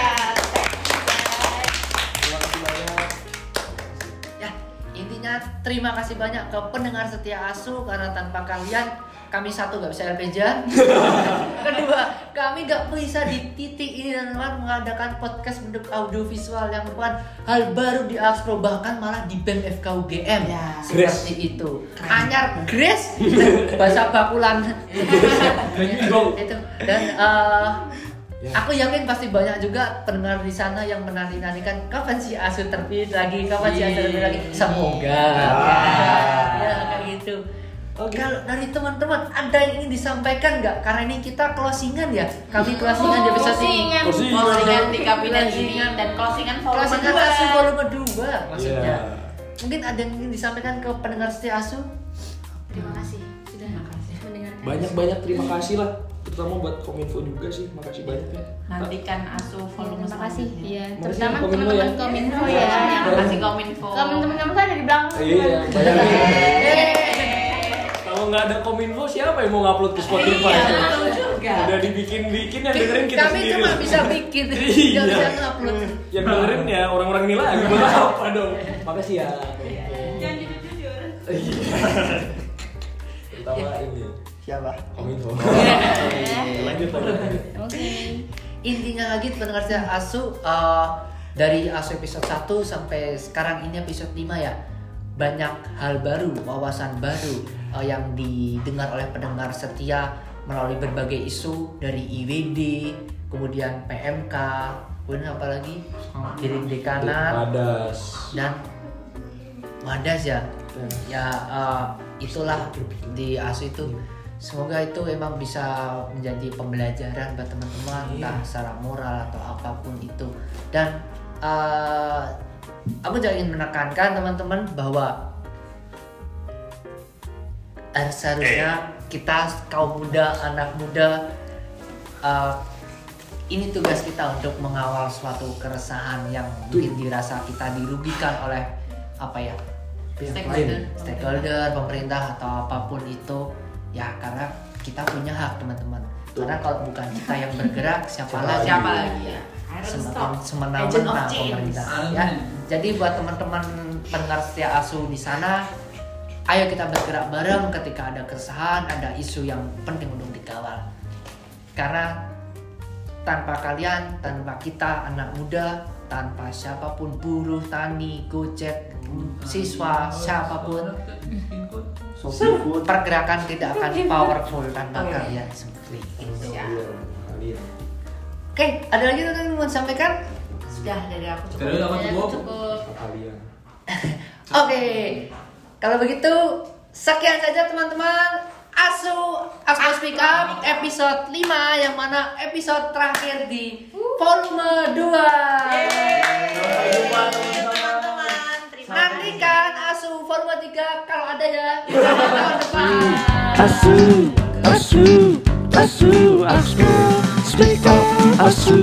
[SPEAKER 1] terima kasih banyak.
[SPEAKER 5] Ya, intinya terima kasih banyak ke pendengar setia Asu karena tanpa kalian kami satu gak bisa LPJ (laughs) Kedua, kami gak bisa di titik ini dan teman mengadakan podcast bentuk audio visual yang merupakan hal baru di Aspro bahkan malah di BEM FK UGM
[SPEAKER 7] Ya.
[SPEAKER 5] seperti itu. Anyar Grace (laughs) bahasa bakulan itu dan eh,
[SPEAKER 1] Ya.
[SPEAKER 5] Aku yakin pasti banyak juga pendengar di sana yang menanti-nantikan kapan si Asu terpilih lagi, kapan si Asu terpilih lagi. Semoga.
[SPEAKER 1] Ah.
[SPEAKER 5] Ya, kayak gitu. Kalau dari teman-teman ada yang ingin disampaikan nggak? Karena ini kita closingan ya. Kami closingan di episode ini.
[SPEAKER 8] Closingan.
[SPEAKER 7] Closingan di kabinet ini
[SPEAKER 5] Closingan.
[SPEAKER 7] dan closingan volume
[SPEAKER 5] Closingan
[SPEAKER 7] 2
[SPEAKER 5] Asu volume 2 maksudnya.
[SPEAKER 1] Iya.
[SPEAKER 5] Mungkin ada yang ingin disampaikan ke pendengar setia Asu?
[SPEAKER 8] terima kasih sudah mendengarkan
[SPEAKER 1] banyak-banyak terima kasih lah terutama buat kominfo juga sih makasih banyak ya
[SPEAKER 7] Nantikan Asu volume
[SPEAKER 3] Terima kasih. Iya,
[SPEAKER 1] Makasih
[SPEAKER 3] terutama
[SPEAKER 1] Kominfo
[SPEAKER 3] teman-teman
[SPEAKER 1] ya.
[SPEAKER 3] Kominfo
[SPEAKER 7] Iya,
[SPEAKER 3] ya.
[SPEAKER 7] terima kasih Kominfo.
[SPEAKER 3] Teman-teman kamu kan dari belakang.
[SPEAKER 1] iya bayangin kalau nggak ada kominfo siapa yang mau ngupload ke Spotify
[SPEAKER 7] Iya, betul juga.
[SPEAKER 1] udah dibikin-bikin yang dengerin kita
[SPEAKER 5] Kami
[SPEAKER 1] sendiri
[SPEAKER 5] cuma bisa bikin, (laughs)
[SPEAKER 1] Iya.
[SPEAKER 5] nggak bisa ngupload.
[SPEAKER 1] yang dengerin ya orang-orang ini lagi buat apa dong makasih ya
[SPEAKER 8] jangan jujur-jujur
[SPEAKER 1] Iya. terutama ini
[SPEAKER 2] Siapa?
[SPEAKER 1] kominfo
[SPEAKER 5] Iya.
[SPEAKER 1] lanjut lanjut
[SPEAKER 3] Oke.
[SPEAKER 5] intinya lagi pendengar saya Asu eh, dari Asu episode 1 sampai sekarang ini episode 5 ya banyak hal baru wawasan baru eh, yang didengar oleh pendengar setia melalui berbagai isu dari IWD kemudian PMK kemudian apa lagi? Kirim dekanan
[SPEAKER 1] Padas
[SPEAKER 5] dan wadas ya. Ya eh, itulah di ASU itu. Semoga itu emang bisa menjadi pembelajaran buat teman-teman
[SPEAKER 1] Iya.
[SPEAKER 5] entah secara moral atau apa pun itu. Dan eh, aku juga ingin menekankan teman-teman bahwa eh, seharusnya kita kaum muda anak muda eh, ini tugas kita untuk mengawal suatu keresahan yang mungkin dirasa kita dirugikan oleh apa ya
[SPEAKER 7] Stakeholder.
[SPEAKER 5] stakeholder, pemerintah atau apa pun itu ya karena kita punya hak teman-teman. Karena kalau bukan kita yang bergerak siapa lagi?
[SPEAKER 7] Siapa lagi ya?
[SPEAKER 5] Semakin semena-mena pemerintah ya. Jadi buat teman-teman pendengar setia asu di sana, ayo kita bergerak bareng ketika ada keresahan, ada isu yang penting untuk dikawal. Karena tanpa kalian, tanpa kita anak muda, tanpa siapa pun buruh, tani, gojek, siswa, siapa pun,
[SPEAKER 2] Sofi (laughs)
[SPEAKER 5] pergerakan tidak akan (laughs) powerful tanpa kalian seperti itu.
[SPEAKER 7] Ya.
[SPEAKER 1] Iya,
[SPEAKER 5] Oke, ada lagi yang mau sampaikan?
[SPEAKER 7] Sudah dari aku cukup.
[SPEAKER 4] Dari
[SPEAKER 3] Ya,
[SPEAKER 4] cukup?
[SPEAKER 3] cukup.
[SPEAKER 1] kalian (laughs)
[SPEAKER 5] Oke, kalau begitu sekian saja teman-teman. Asu Asu Speak Up episode 5 yang mana episode terakhir di volume 2
[SPEAKER 7] teman-teman terima kasih
[SPEAKER 5] Nantikan Asu volume 3 kalau ada ya tahun depan
[SPEAKER 9] Asu, asu, asu, asu, speak up, asu.